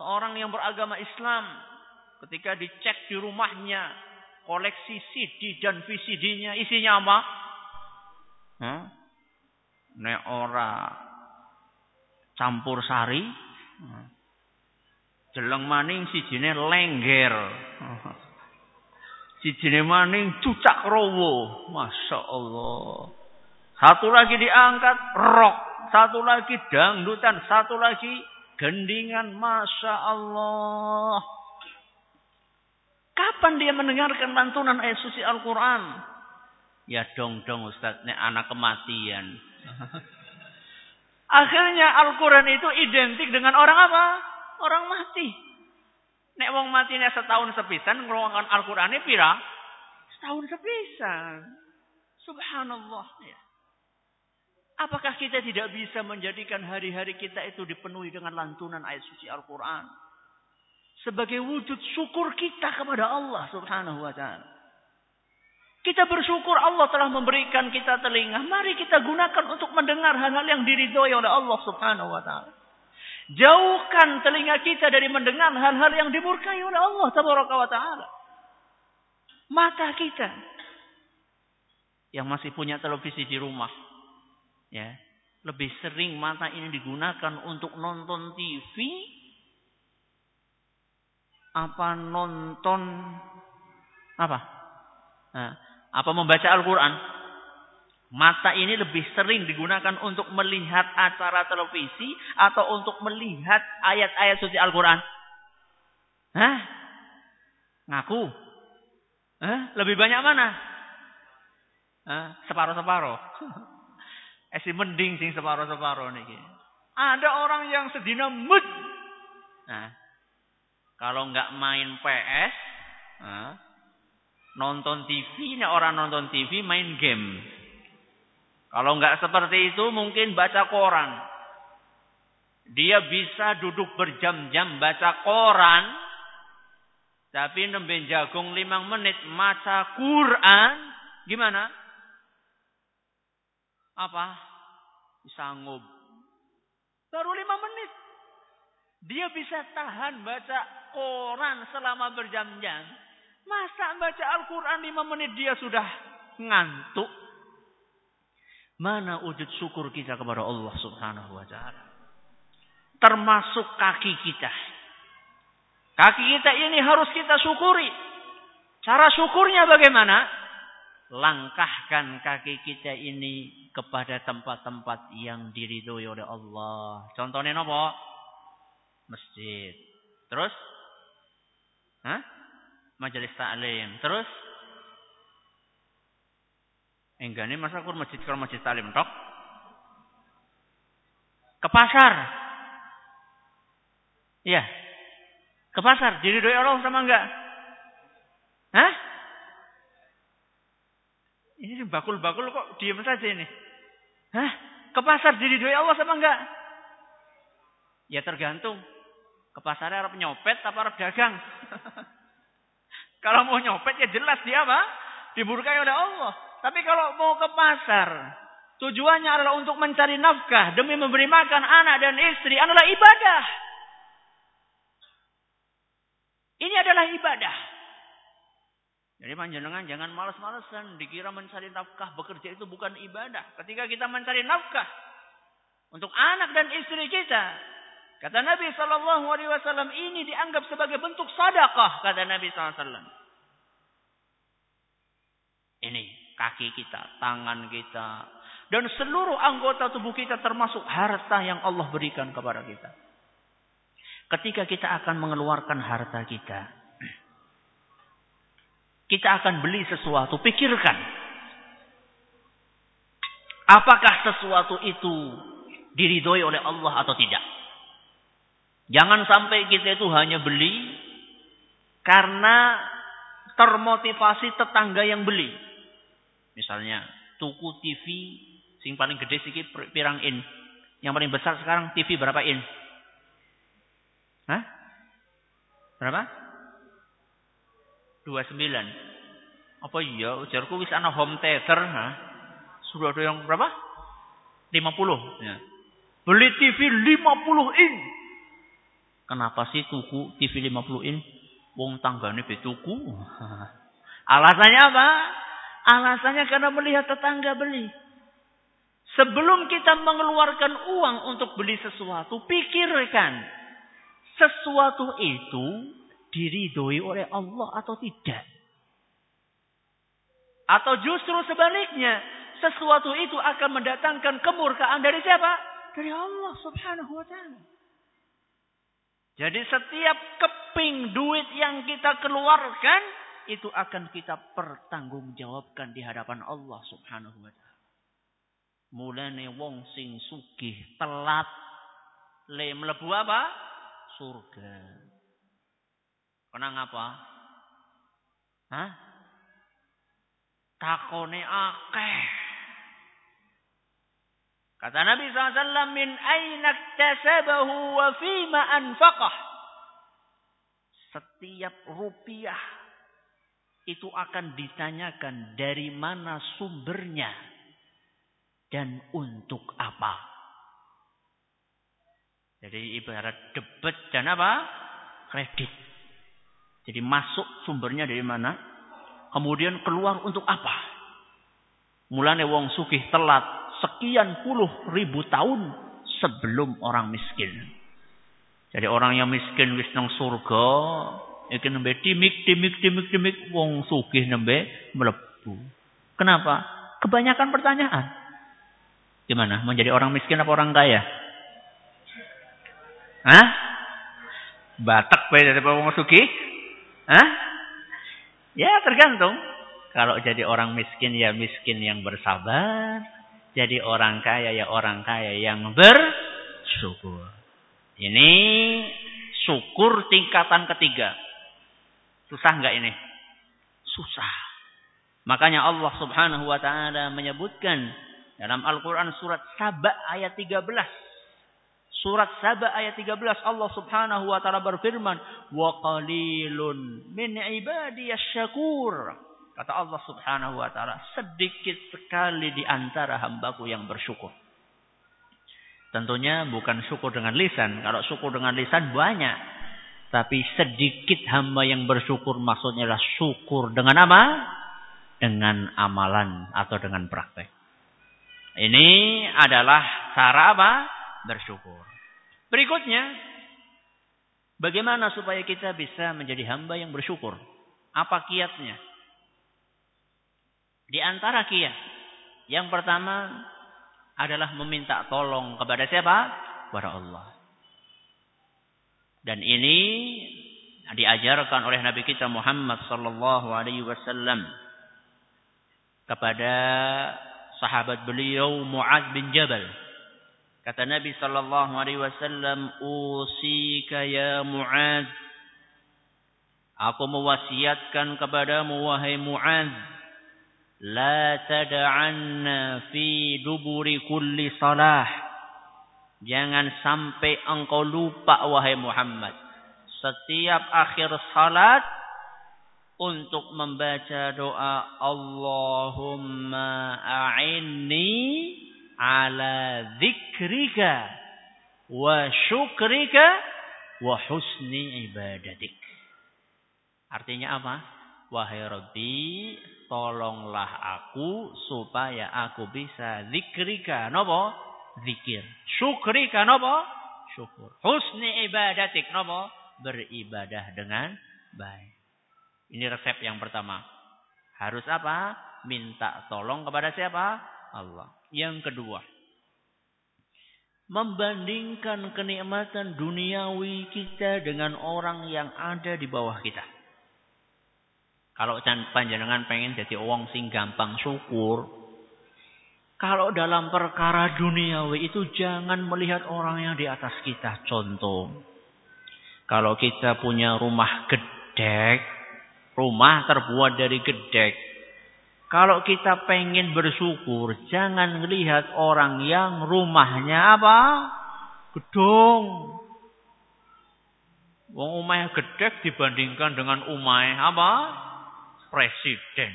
seorang yang beragama Islam ketika dicek di rumahnya koleksi CD dan VCD-nya isinya apa? Huh? nek ora campur sari jeleng maning sijine lengger. Sijine maning cucak rowo. Masya Allah satu lagi diangkat rock satu lagi dangdutan. Satu lagi gendingan. Masya Allah kapan dia mendengarkan lantunan ayat suci Al-Quran? Ya dong dong Ustaz. Nek anak kematian Akhirnya Al-Quran itu identik dengan orang apa? Orang mati. Nek wong matinya setahun sepisan ngeruangkan Al-Quran ini pira? Setahun sepisan. Subhanallah. Ya. Apakah kita tidak bisa menjadikan hari-hari kita itu dipenuhi dengan lantunan ayat suci Al-Quran? Sebagai wujud syukur kita kepada Allah subhanahu wa ta'ala. Kita bersyukur Allah telah memberikan kita telinga. Mari kita gunakan untuk mendengar hal-hal yang diridhoi oleh Allah Subhanahu wa taala. Jauhkan telinga kita dari mendengar hal-hal yang dimurkai oleh Allah Tabaraka wa taala. Mata kita yang masih punya televisi di rumah ya, lebih sering mata ini digunakan untuk nonton TV apa nonton apa? Nah, apa membaca Al-Quran. Mata ini lebih sering digunakan untuk melihat acara televisi atau untuk melihat ayat-ayat suci Al-Quran. Hah? Ngaku? Hah? Lebih banyak mana? Separuh-separuh. Esi mending sing separuh-separuh nih. Ada orang yang sedina mut. Nah, kalau nggak main PS, nah, nonton TV, nih orang nonton TV main game. Kalau nggak seperti itu mungkin baca koran. Dia bisa duduk berjam-jam baca koran. Tapi nembe jagung limang menit maca Quran. Gimana? Apa? Sanggup. Baru lima menit. Dia bisa tahan baca koran selama berjam-jam. Masa baca Al-Quran lima menit dia sudah ngantuk? Mana wujud syukur kita kepada Allah subhanahu wa ta'ala. Termasuk kaki kita. Kaki kita ini harus kita syukuri. Cara syukurnya bagaimana? Langkahkan kaki kita ini kepada tempat-tempat yang diridhoi oleh Allah. Contohnya apa? Masjid. Terus? Hah? Majelis taklim. Terus? Enggak nih masa kur masjid kalau masjid taklim tok? Ke pasar. Iya. Ke pasar. Diridhoi Allah sama enggak? Hah? Ini bakul-bakul kok diam saja ini. Hah? Ke pasar diridhoi Allah sama enggak? Ya tergantung. Ke pasar harap nyopet apa harap dagang? kalau mau nyopet ya jelas dia apa? Diburkai oleh Allah. Tapi kalau mau ke pasar, tujuannya adalah untuk mencari nafkah demi memberi makan anak dan istri adalah ibadah. Ini adalah ibadah. Jadi panjenengan jangan malas-malesan dikira mencari nafkah bekerja itu bukan ibadah. Ketika kita mencari nafkah untuk anak dan istri kita, kata Nabi Wasallam ini dianggap sebagai bentuk sadaqah kata Nabi SAW. Ini kaki kita, tangan kita, dan seluruh anggota tubuh kita termasuk harta yang Allah berikan kepada kita. Ketika kita akan mengeluarkan harta kita, kita akan beli sesuatu, pikirkan. Apakah sesuatu itu diridhoi oleh Allah atau tidak? Jangan sampai kita itu hanya beli karena termotivasi tetangga yang beli. Misalnya, tuku TV sing paling gede sih pirang in. Yang paling besar sekarang TV berapa in? Hah? Berapa? 29. Apa iya? Ujarku wis ana home theater, ha? Sudah ada yang berapa? 50. Ya. Beli TV 50 in. Kenapa sih tuku TV 50 in? Wong tanggane betuku. Alasannya apa? Alasannya karena melihat tetangga beli. Sebelum kita mengeluarkan uang untuk beli sesuatu, pikirkan. Sesuatu itu diridhoi oleh Allah atau tidak. Atau justru sebaliknya, sesuatu itu akan mendatangkan kemurkaan dari siapa? Dari Allah subhanahu wa ta'ala. Jadi setiap keping duit yang kita keluarkan, itu akan kita pertanggungjawabkan di hadapan Allah Subhanahu wa taala. Mulane wong sing sugih telat le mlebu apa? Surga. Kenang apa? Hah? Takone akeh. Kata Nabi SAW, min aina tasabahu wa fima anfaqah. Setiap rupiah itu akan ditanyakan dari mana sumbernya dan untuk apa. Jadi ibarat debit dan apa? Kredit. Jadi masuk sumbernya dari mana? Kemudian keluar untuk apa? Mulane wong sugih telat sekian puluh ribu tahun sebelum orang miskin. Jadi orang yang miskin wis nang surga, Iki nembe timik, timik, timik, timik. Wong sugih nembe melebu. Kenapa? Kebanyakan pertanyaan. Gimana? Menjadi orang miskin apa orang kaya? Hah? Batak bae dari wong sugih? Hah? Ya tergantung. Kalau jadi orang miskin ya miskin yang bersabar. Jadi orang kaya ya orang kaya yang bersyukur. Ini syukur tingkatan ketiga. Susah enggak ini? Susah. Makanya Allah Subhanahu wa taala menyebutkan dalam Al-Qur'an surat Saba ayat 13. Surat Saba ayat 13 Allah Subhanahu wa taala berfirman, "Wa qalilun min ibadiyasy syakur." Kata Allah Subhanahu wa taala, sedikit sekali di antara hambaku yang bersyukur. Tentunya bukan syukur dengan lisan. Kalau syukur dengan lisan banyak. Tapi sedikit hamba yang bersyukur maksudnya adalah syukur dengan apa? Dengan amalan atau dengan praktek. Ini adalah cara apa? Bersyukur. Berikutnya, bagaimana supaya kita bisa menjadi hamba yang bersyukur? Apa kiatnya? Di antara kiat, yang pertama adalah meminta tolong kepada siapa? Kepada Allah. Dan ini diajarkan oleh Nabi kita Muhammad sallallahu alaihi wasallam kepada sahabat beliau Muad bin Jabal. Kata Nabi sallallahu alaihi wasallam, "Usika ya Muad, aku mewasiatkan kepadamu wahai Muad, la tad'anna fi duburi kulli salah." Jangan sampai engkau lupa wahai Muhammad. Setiap akhir salat untuk membaca doa Allahumma a'inni ala dzikrika wa syukrika wa husni ibadatik. Artinya apa? Wahai Rabbi, tolonglah aku supaya aku bisa zikrika. Nopo? zikir. Syukri kan apa? Syukur. Husni ibadatik apa? Beribadah dengan baik. Ini resep yang pertama. Harus apa? Minta tolong kepada siapa? Allah. Yang kedua. Membandingkan kenikmatan duniawi kita dengan orang yang ada di bawah kita. Kalau panjenengan pengen jadi orang sing gampang syukur, kalau dalam perkara duniawi itu jangan melihat orang yang di atas kita. Contoh. Kalau kita punya rumah gedek. Rumah terbuat dari gedek. Kalau kita pengen bersyukur. Jangan melihat orang yang rumahnya apa? Gedung. Wong umay gedek dibandingkan dengan umay apa? Presiden.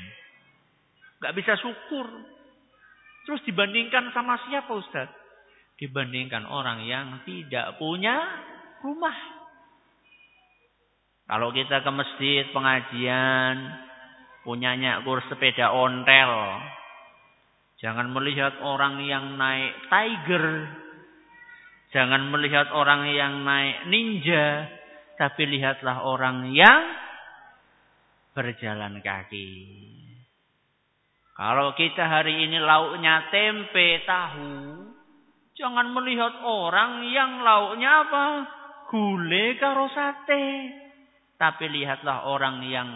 Gak bisa syukur. Terus dibandingkan sama siapa Ustaz? Dibandingkan orang yang tidak punya rumah. Kalau kita ke masjid pengajian, punyanya kur sepeda ontel. Jangan melihat orang yang naik tiger. Jangan melihat orang yang naik ninja. Tapi lihatlah orang yang berjalan kaki. Kalau kita hari ini lauknya tempe tahu, jangan melihat orang yang lauknya apa? Gule karo sate. Tapi lihatlah orang yang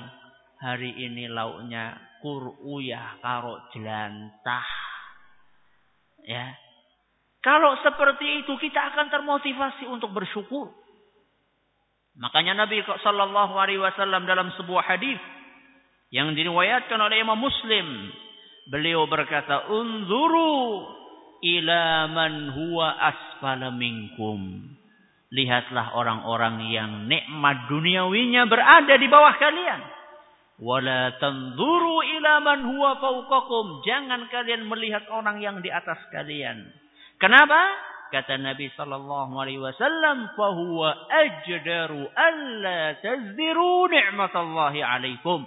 hari ini lauknya kuruyah karo jelantah. Ya. Kalau seperti itu kita akan termotivasi untuk bersyukur. Makanya Nabi sallallahu alaihi wasallam dalam sebuah hadis yang diriwayatkan oleh Imam Muslim Beliau berkata, "Unzuru ila man huwa asfala minkum." Lihatlah orang-orang yang nikmat duniawinya berada di bawah kalian. Wala tanzuru ila man huwa fawqakum. Jangan kalian melihat orang yang di atas kalian. Kenapa? Kata Nabi sallallahu alaihi wasallam, "Fa huwa ajdaru alla tazdiru ni'matallahi 'alaikum."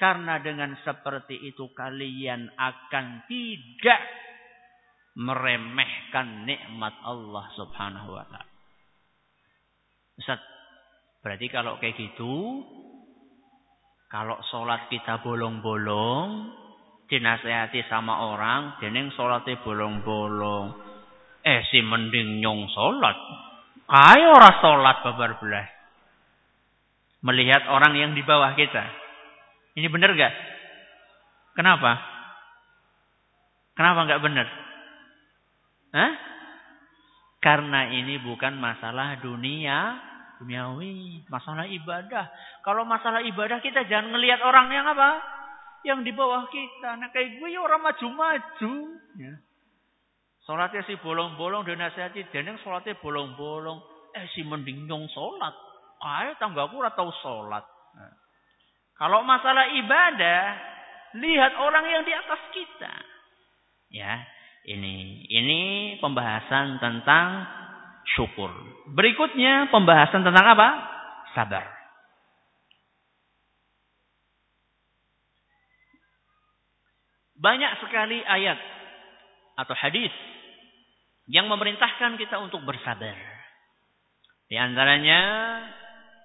Karena dengan seperti itu kalian akan tidak meremehkan nikmat Allah subhanahu wa ta'ala. Ustaz, berarti kalau kayak gitu, kalau sholat kita bolong-bolong, dinasehati sama orang, deneng sholatnya bolong-bolong. Eh si mending nyong sholat. Ayo ora sholat babar belas. Melihat orang yang di bawah kita. Ini benar gak? Kenapa? Kenapa nggak benar? Hah? Karena ini bukan masalah dunia, duniawi, masalah ibadah. Kalau masalah ibadah kita jangan ngelihat orang yang apa? Yang di bawah kita. Nah kayak gue ya orang maju-maju. Ya. Sholatnya si bolong-bolong dan nasihati. Dan yang sholatnya bolong-bolong. Eh si mending nyong. Ayo tanggaku atau sholat. Nah. Kalau masalah ibadah, lihat orang yang di atas kita. Ya, ini ini pembahasan tentang syukur. Berikutnya pembahasan tentang apa? sabar. Banyak sekali ayat atau hadis yang memerintahkan kita untuk bersabar. Di antaranya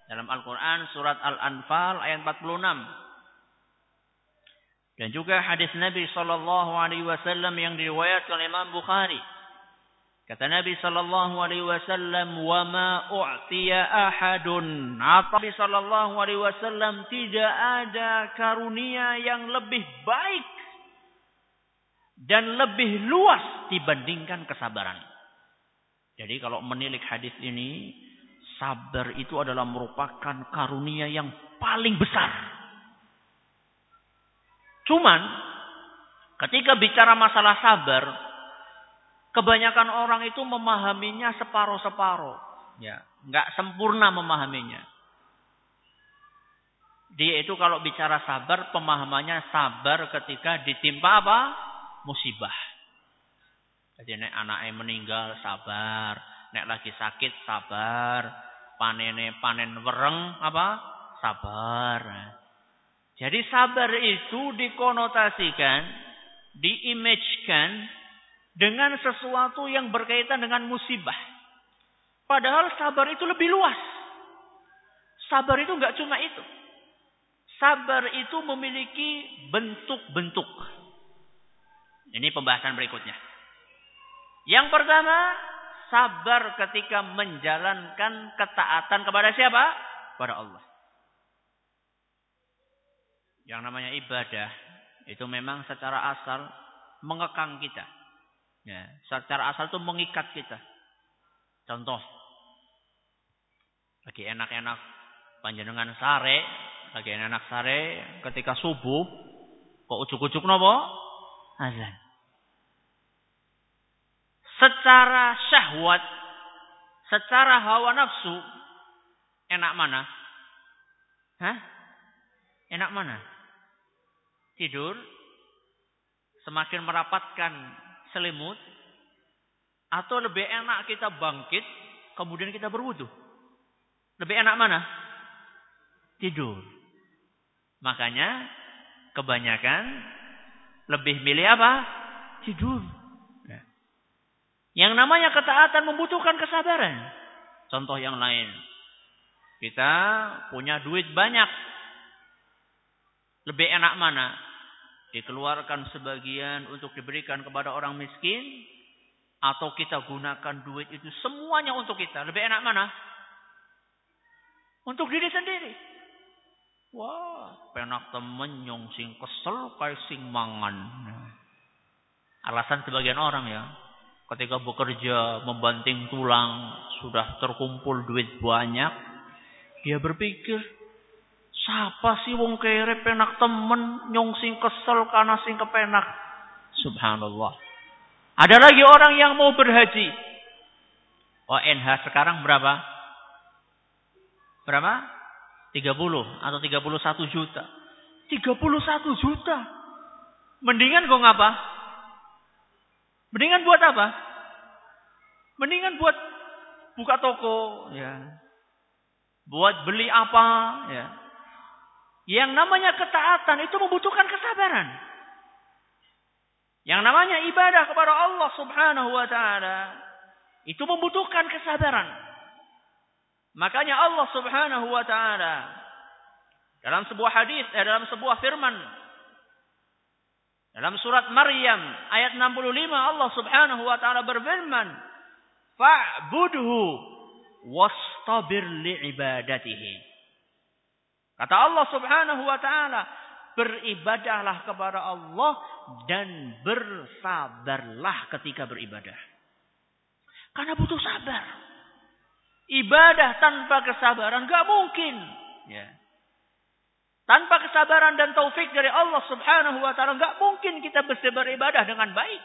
dalam Al-Quran surat Al-Anfal ayat 46. Dan juga hadis Nabi Sallallahu Alaihi Wasallam yang diriwayatkan oleh Imam Bukhari. Kata Nabi Sallallahu Alaihi Wasallam, "Wa ma u'tiya ahadun." Nabi Sallallahu Alaihi Wasallam tidak ada karunia yang lebih baik dan lebih luas dibandingkan kesabaran. Jadi kalau menilik hadis ini, sabar itu adalah merupakan karunia yang paling besar. Cuman ketika bicara masalah sabar, kebanyakan orang itu memahaminya separuh-separuh, ya, nggak sempurna memahaminya. Dia itu kalau bicara sabar, pemahamannya sabar ketika ditimpa apa? Musibah. Jadi nek anaknya meninggal sabar, nek lagi sakit sabar, panene panen wereng apa? Sabar. Jadi sabar itu dikonotasikan, diimagekan dengan sesuatu yang berkaitan dengan musibah. Padahal sabar itu lebih luas. Sabar itu nggak cuma itu. Sabar itu memiliki bentuk-bentuk. Ini pembahasan berikutnya. Yang pertama, sabar ketika menjalankan ketaatan kepada siapa? Kepada Allah. Yang namanya ibadah itu memang secara asal mengekang kita. Ya, secara asal itu mengikat kita. Contoh, lagi enak-enak panjenengan sare, lagi enak sare ketika subuh kok ujuk-ujuk nopo? Azan. Secara syahwat, secara hawa nafsu, enak mana? Hah? Enak mana? tidur, semakin merapatkan selimut, atau lebih enak kita bangkit, kemudian kita berwudu. Lebih enak mana? Tidur. Makanya kebanyakan lebih milih apa? Tidur. Ya. Yang namanya ketaatan membutuhkan kesabaran. Contoh yang lain. Kita punya duit banyak. Lebih enak mana? Dikeluarkan sebagian untuk diberikan kepada orang miskin. Atau kita gunakan duit itu semuanya untuk kita. Lebih enak mana? Untuk diri sendiri. Wah, penak temen nyong sing kesel kayak sing mangan. Alasan sebagian orang ya. Ketika bekerja membanting tulang. Sudah terkumpul duit banyak. Dia berpikir Siapa sih wong kere penak temen nyong sing kesel karena sing kepenak. Subhanallah. Ada lagi orang yang mau berhaji. ONH sekarang berapa? Berapa? 30 atau 31 juta. 31 juta. Mendingan kok ngapa? Mendingan buat apa? Mendingan buat buka toko, ya. Buat beli apa, ya. Yang namanya ketaatan itu membutuhkan kesabaran. Yang namanya ibadah kepada Allah Subhanahu wa taala itu membutuhkan kesabaran. Makanya Allah Subhanahu wa taala dalam sebuah hadis, eh, dalam sebuah firman dalam surat Maryam ayat 65 Allah Subhanahu wa taala berfirman, "Fa'budhu wastabir li'ibadatihi." Kata Allah Subhanahu wa taala, beribadahlah kepada Allah dan bersabarlah ketika beribadah. Karena butuh sabar. Ibadah tanpa kesabaran gak mungkin. Ya. Tanpa kesabaran dan taufik dari Allah Subhanahu wa taala gak mungkin kita bisa beribadah dengan baik.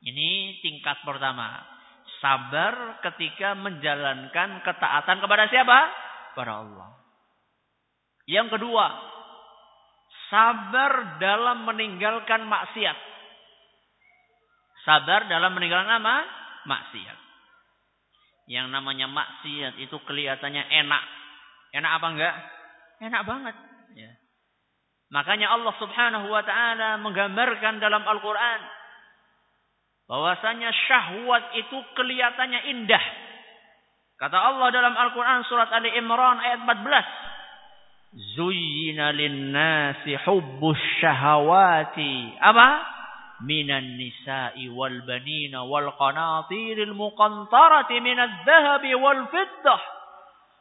Ini tingkat pertama. Sabar ketika menjalankan ketaatan kepada siapa? Kepada Allah. Yang kedua, sabar dalam meninggalkan maksiat. Sabar dalam meninggalkan apa? Maksiat. Yang namanya maksiat itu kelihatannya enak. Enak apa enggak? Enak banget. Ya. Makanya Allah subhanahu wa ta'ala menggambarkan dalam Al-Quran. Bahwasanya syahwat itu kelihatannya indah. Kata Allah dalam Al-Quran surat Ali Imran ayat 14. Zuyyina linnasi hubbus syahawati. Apa? Minan nisa'i wal banina wal qanatiril muqantarati minad dhahabi wal fiddah.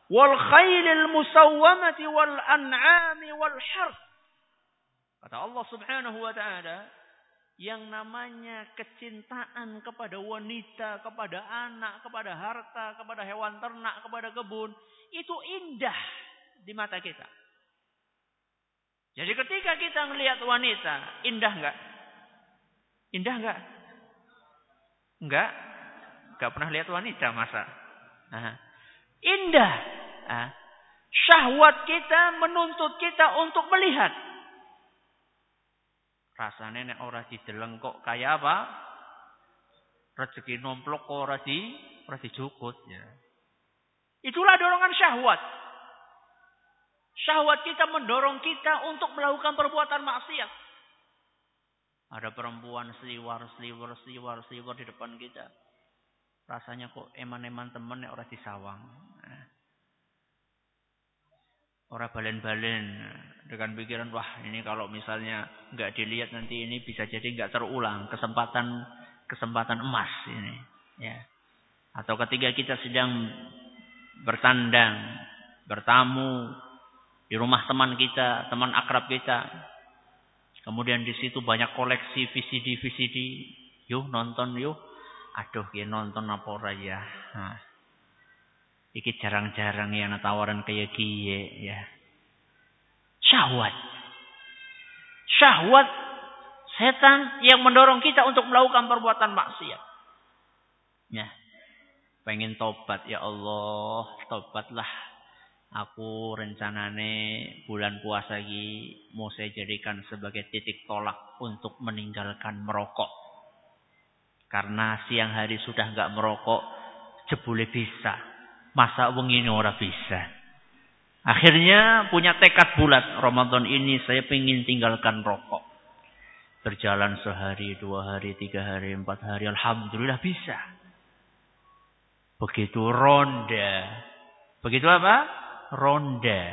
Wal khailil musawwamati wal an'ami wal harf. Kata Allah subhanahu wa ta'ala. Yang namanya kecintaan kepada wanita, kepada anak, kepada harta, kepada hewan ternak, kepada kebun. Itu indah di mata kita. Jadi ketika kita melihat wanita, indah enggak? Indah enggak? Enggak? Enggak pernah lihat wanita masa? Nah, indah. Nah, syahwat kita menuntut kita untuk melihat. Rasanya nek ora dideleng kok kaya apa? Rezeki nomplok kok ora di ora dijukut ya. Itulah dorongan syahwat. Syahwat kita mendorong kita untuk melakukan perbuatan maksiat. Ada perempuan seliwar, seliwar, seliwar, seliwar di depan kita. Rasanya kok eman-eman temen nek ora disawang. Orang balen-balen dengan pikiran wah ini kalau misalnya nggak dilihat nanti ini bisa jadi nggak terulang kesempatan kesempatan emas ini ya atau ketika kita sedang bertandang bertamu di rumah teman kita teman akrab kita kemudian di situ banyak koleksi VCD VCD yuk nonton yuk aduh ya nonton apa ora ya nah. Iki jarang-jarang ya tawaran kayak kie ya. Syahwat. Syahwat setan yang mendorong kita untuk melakukan perbuatan maksiat. Ya. Pengen tobat ya Allah, tobatlah. Aku rencanane bulan puasa lagi mau saya jadikan sebagai titik tolak untuk meninggalkan merokok. Karena siang hari sudah nggak merokok, jebule bisa. Masa wengi ini ora bisa. Akhirnya punya tekad bulat. Ramadan ini saya ingin tinggalkan rokok. Berjalan sehari, dua hari, tiga hari, empat hari. Alhamdulillah bisa. Begitu ronda. Begitu apa? Ronda.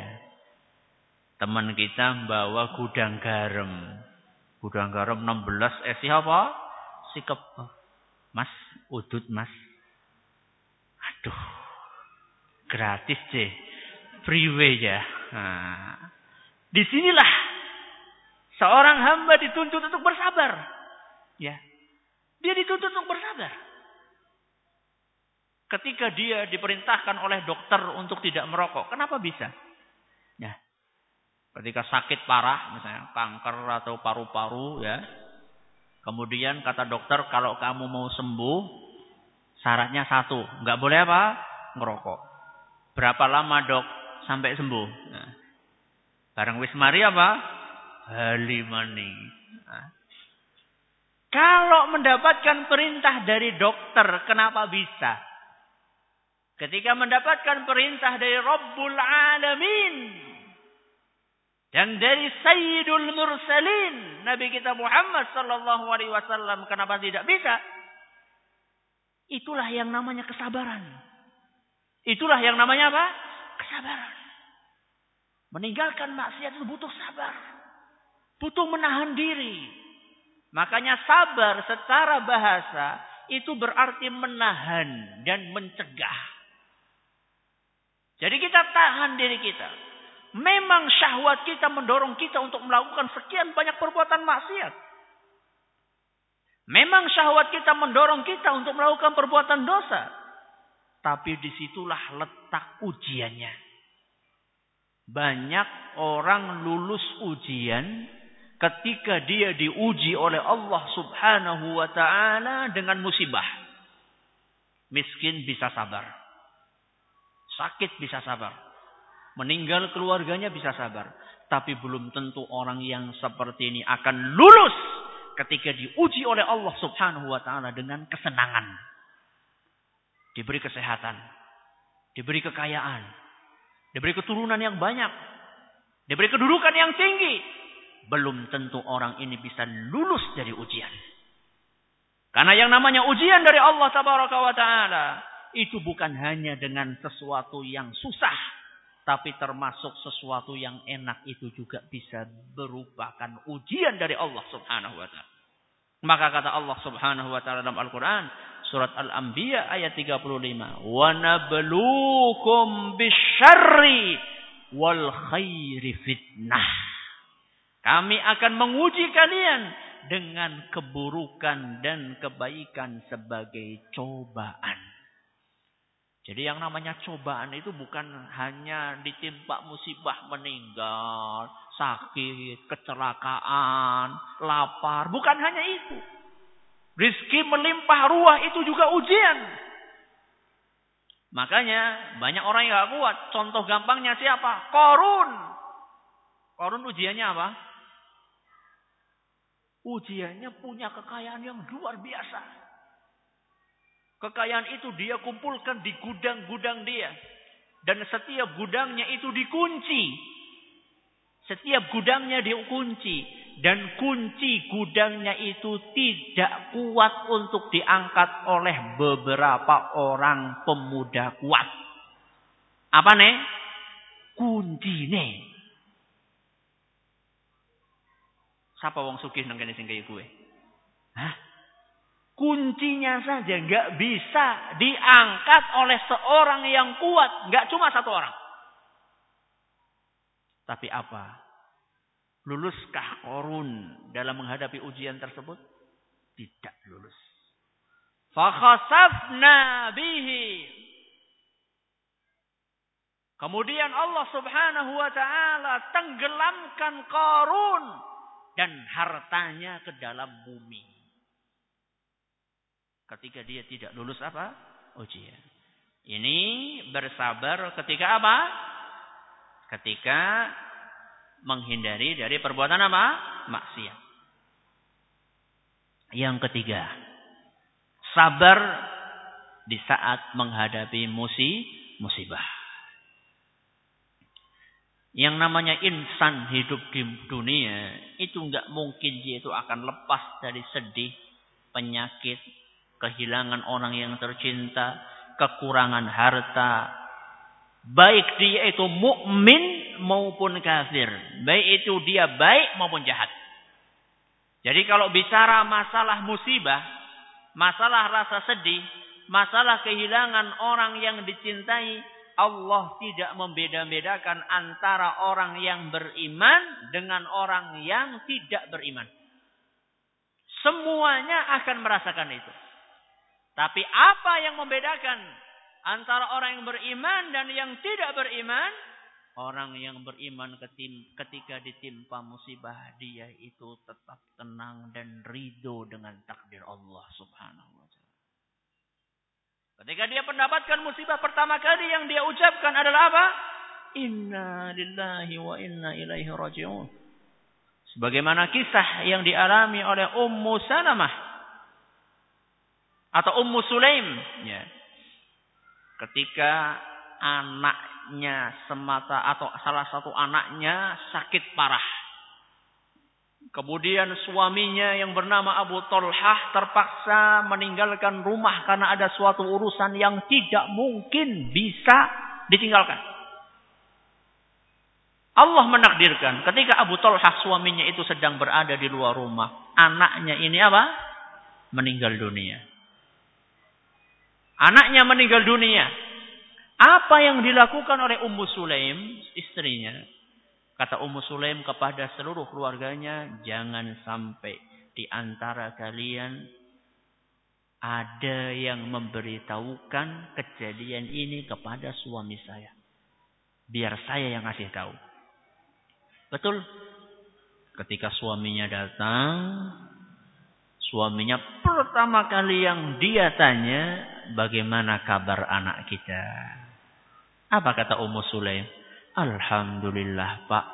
Teman kita bawa gudang garam. Gudang garam 16. Eh siapa? Sikap. Mas, udut mas. Aduh. Gratis deh. Freeway ya. Nah, di sinilah seorang hamba dituntut untuk bersabar. Ya. Dia dituntut untuk bersabar. Ketika dia diperintahkan oleh dokter untuk tidak merokok, kenapa bisa? Ya. Ketika sakit parah, misalnya kanker atau paru-paru, ya. Kemudian kata dokter, kalau kamu mau sembuh, syaratnya satu, nggak boleh apa? Ngerokok. Berapa lama dok sampai sembuh? Nah. Barang wis mari apa? Halimani. Nah. Kalau mendapatkan perintah dari dokter, kenapa bisa? Ketika mendapatkan perintah dari Rabbul Alamin. Dan dari Sayyidul Mursalin. Nabi kita Muhammad Sallallahu Alaihi Wasallam. Kenapa tidak bisa? Itulah yang namanya kesabaran. Itulah yang namanya apa? Kesabaran. Meninggalkan maksiat itu butuh sabar. Butuh menahan diri. Makanya sabar secara bahasa itu berarti menahan dan mencegah. Jadi kita tahan diri kita. Memang syahwat kita mendorong kita untuk melakukan sekian banyak perbuatan maksiat. Memang syahwat kita mendorong kita untuk melakukan perbuatan dosa. Tapi di situlah letak ujiannya. Banyak orang lulus ujian ketika dia diuji oleh Allah subhanahu wa ta'ala dengan musibah. Miskin bisa sabar. Sakit bisa sabar. Meninggal keluarganya bisa sabar. Tapi belum tentu orang yang seperti ini akan lulus ketika diuji oleh Allah subhanahu wa ta'ala dengan kesenangan diberi kesehatan, diberi kekayaan, diberi keturunan yang banyak, diberi kedudukan yang tinggi, belum tentu orang ini bisa lulus dari ujian. Karena yang namanya ujian dari Allah Tabaraka wa taala itu bukan hanya dengan sesuatu yang susah, tapi termasuk sesuatu yang enak itu juga bisa merupakan ujian dari Allah Subhanahu wa taala. Maka kata Allah Subhanahu wa taala dalam Al-Qur'an surat Al-Anbiya ayat 35, "Wa nabluukum bisyarri wal khairi fitnah." Kami akan menguji kalian dengan keburukan dan kebaikan sebagai cobaan. Jadi yang namanya cobaan itu bukan hanya ditimpa musibah meninggal, sakit, kecelakaan, lapar. Bukan hanya itu. Rizki melimpah ruah itu juga ujian. Makanya banyak orang yang gak kuat. Contoh gampangnya siapa? Korun. Korun ujiannya apa? Ujiannya punya kekayaan yang luar biasa. Kekayaan itu dia kumpulkan di gudang-gudang dia. Dan setiap gudangnya itu dikunci. Setiap gudangnya dikunci. Dan kunci gudangnya itu tidak kuat untuk diangkat oleh beberapa orang pemuda kuat. Apa nih? Kunci nih. Siapa wong sugih nang kene sing kaya gue? Hah? Kuncinya saja nggak bisa diangkat oleh seorang yang kuat, nggak cuma satu orang. Tapi apa? Luluskah korun dalam menghadapi ujian tersebut? Tidak lulus. Fakhasafna bihi. Kemudian Allah subhanahu wa ta'ala tenggelamkan korun dan hartanya ke dalam bumi ketika dia tidak lulus apa? Ujian. Ini bersabar ketika apa? Ketika menghindari dari perbuatan apa? Maksiat. Yang ketiga, sabar di saat menghadapi musi, musibah. Yang namanya insan hidup di dunia itu nggak mungkin dia itu akan lepas dari sedih, penyakit, kehilangan orang yang tercinta, kekurangan harta, baik dia itu mukmin maupun kafir, baik itu dia baik maupun jahat. Jadi kalau bicara masalah musibah, masalah rasa sedih, masalah kehilangan orang yang dicintai, Allah tidak membeda-bedakan antara orang yang beriman dengan orang yang tidak beriman. Semuanya akan merasakan itu. Tapi apa yang membedakan antara orang yang beriman dan yang tidak beriman? Orang yang beriman ketika ditimpa musibah dia itu tetap tenang dan ridho dengan takdir Allah subhanahu wa ta'ala. Ketika dia mendapatkan musibah pertama kali yang dia ucapkan adalah apa? Inna lillahi wa inna ilaihi raji'un. Sebagaimana kisah yang dialami oleh Ummu Salamah atau Ummu Sulaim ya. Ketika anaknya semata atau salah satu anaknya sakit parah. Kemudian suaminya yang bernama Abu Talhah terpaksa meninggalkan rumah karena ada suatu urusan yang tidak mungkin bisa ditinggalkan. Allah menakdirkan ketika Abu Talhah suaminya itu sedang berada di luar rumah. Anaknya ini apa? Meninggal dunia. Anaknya meninggal dunia. Apa yang dilakukan oleh Ummu Sulaim, istrinya? Kata Ummu Sulaim kepada seluruh keluarganya, jangan sampai di antara kalian ada yang memberitahukan kejadian ini kepada suami saya. Biar saya yang ngasih tahu. Betul. Ketika suaminya datang, suaminya pertama kali yang dia tanya, bagaimana kabar anak kita? Apa kata Ummu Sulaim? Alhamdulillah Pak,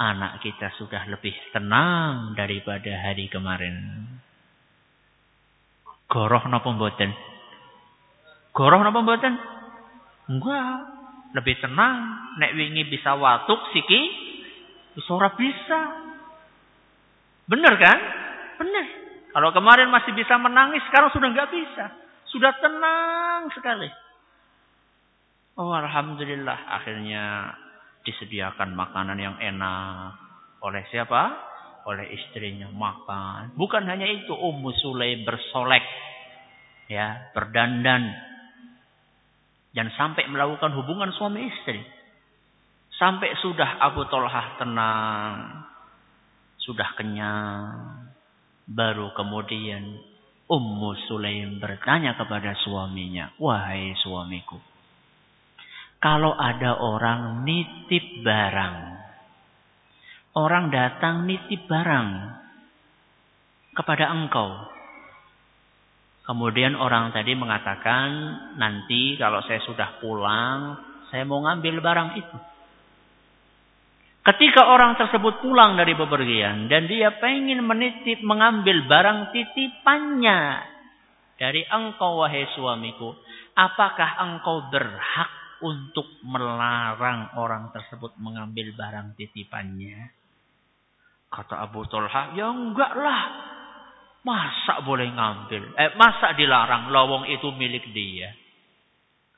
anak kita sudah lebih tenang daripada hari kemarin. Goroh napa mboten? Goroh napa mboten? Enggak. Lebih tenang. Nek wingi bisa watuk siki. Bisa bisa. Benar kan? Benar. Kalau kemarin masih bisa menangis, sekarang sudah nggak bisa. Sudah tenang sekali. Oh Alhamdulillah. Akhirnya disediakan makanan yang enak. Oleh siapa? Oleh istrinya makan. Bukan hanya itu. Ummu Sulaim bersolek. Ya, berdandan. Dan sampai melakukan hubungan suami istri. Sampai sudah Abu Tolhah tenang. Sudah kenyang. Baru kemudian Ummu Sulaim bertanya kepada suaminya. Wahai suamiku. Kalau ada orang nitip barang. Orang datang nitip barang. Kepada engkau. Kemudian orang tadi mengatakan, nanti kalau saya sudah pulang, saya mau ngambil barang itu. Ketika orang tersebut pulang dari bepergian dan dia pengen menitip mengambil barang titipannya dari engkau wahai suamiku, apakah engkau berhak untuk melarang orang tersebut mengambil barang titipannya? Kata Abu Talha, ya enggak lah. Masa boleh ngambil? Eh, masa dilarang? Lawang itu milik dia.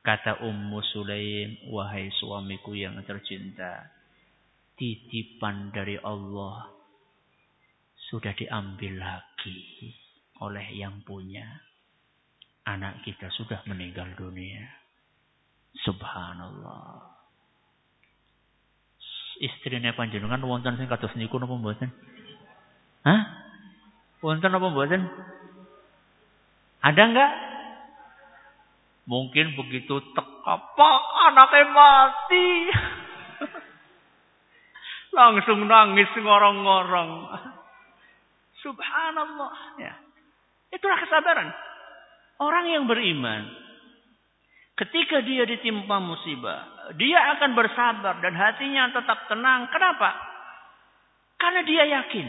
Kata Ummu Sulaim, wahai suamiku yang tercinta titipan dari Allah sudah diambil lagi oleh yang punya. Anak kita sudah meninggal dunia. Subhanallah. Istrinya panjenengan wonten sing kados niku napa mboten? Hah? Wonten apa mboten? Ada enggak? Mungkin begitu teka, Pak, anaknya mati. Langsung nangis ngorong-ngorong. Subhanallah. Ya. Itulah kesabaran. Orang yang beriman. Ketika dia ditimpa musibah. Dia akan bersabar dan hatinya tetap tenang. Kenapa? Karena dia yakin.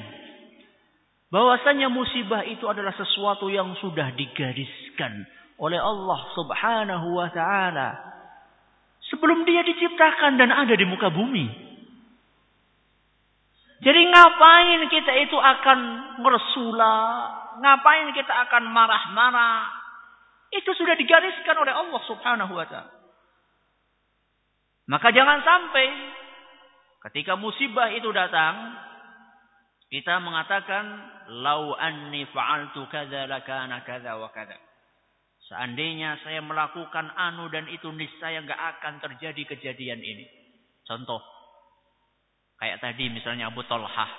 Bahwasanya musibah itu adalah sesuatu yang sudah digariskan oleh Allah subhanahu wa ta'ala. Sebelum dia diciptakan dan ada di muka bumi. Jadi ngapain kita itu akan mersula? Ngapain kita akan marah-marah? Itu sudah digariskan oleh Allah subhanahu wa ta'ala. Maka jangan sampai ketika musibah itu datang, kita mengatakan, Lau anni fa'altu kada lakana kada wa kada. Seandainya saya melakukan anu dan itu niscaya nggak akan terjadi kejadian ini. Contoh, Kayak tadi misalnya Abu Talhah.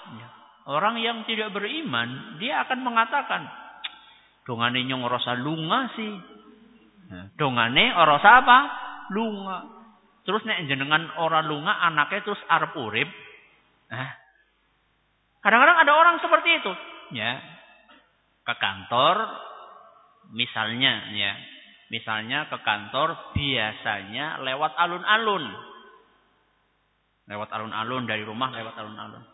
Orang yang tidak beriman, dia akan mengatakan, dongane nyong rasa lunga sih. Dongane rasa apa? Lunga. Terus nek jenengan orang lunga anaknya terus arep urip. kadang-kadang ada orang seperti itu, ya. Ke kantor misalnya ya. Misalnya ke kantor biasanya lewat alun-alun. Lewat alun-alun dari rumah lewat alun-alun.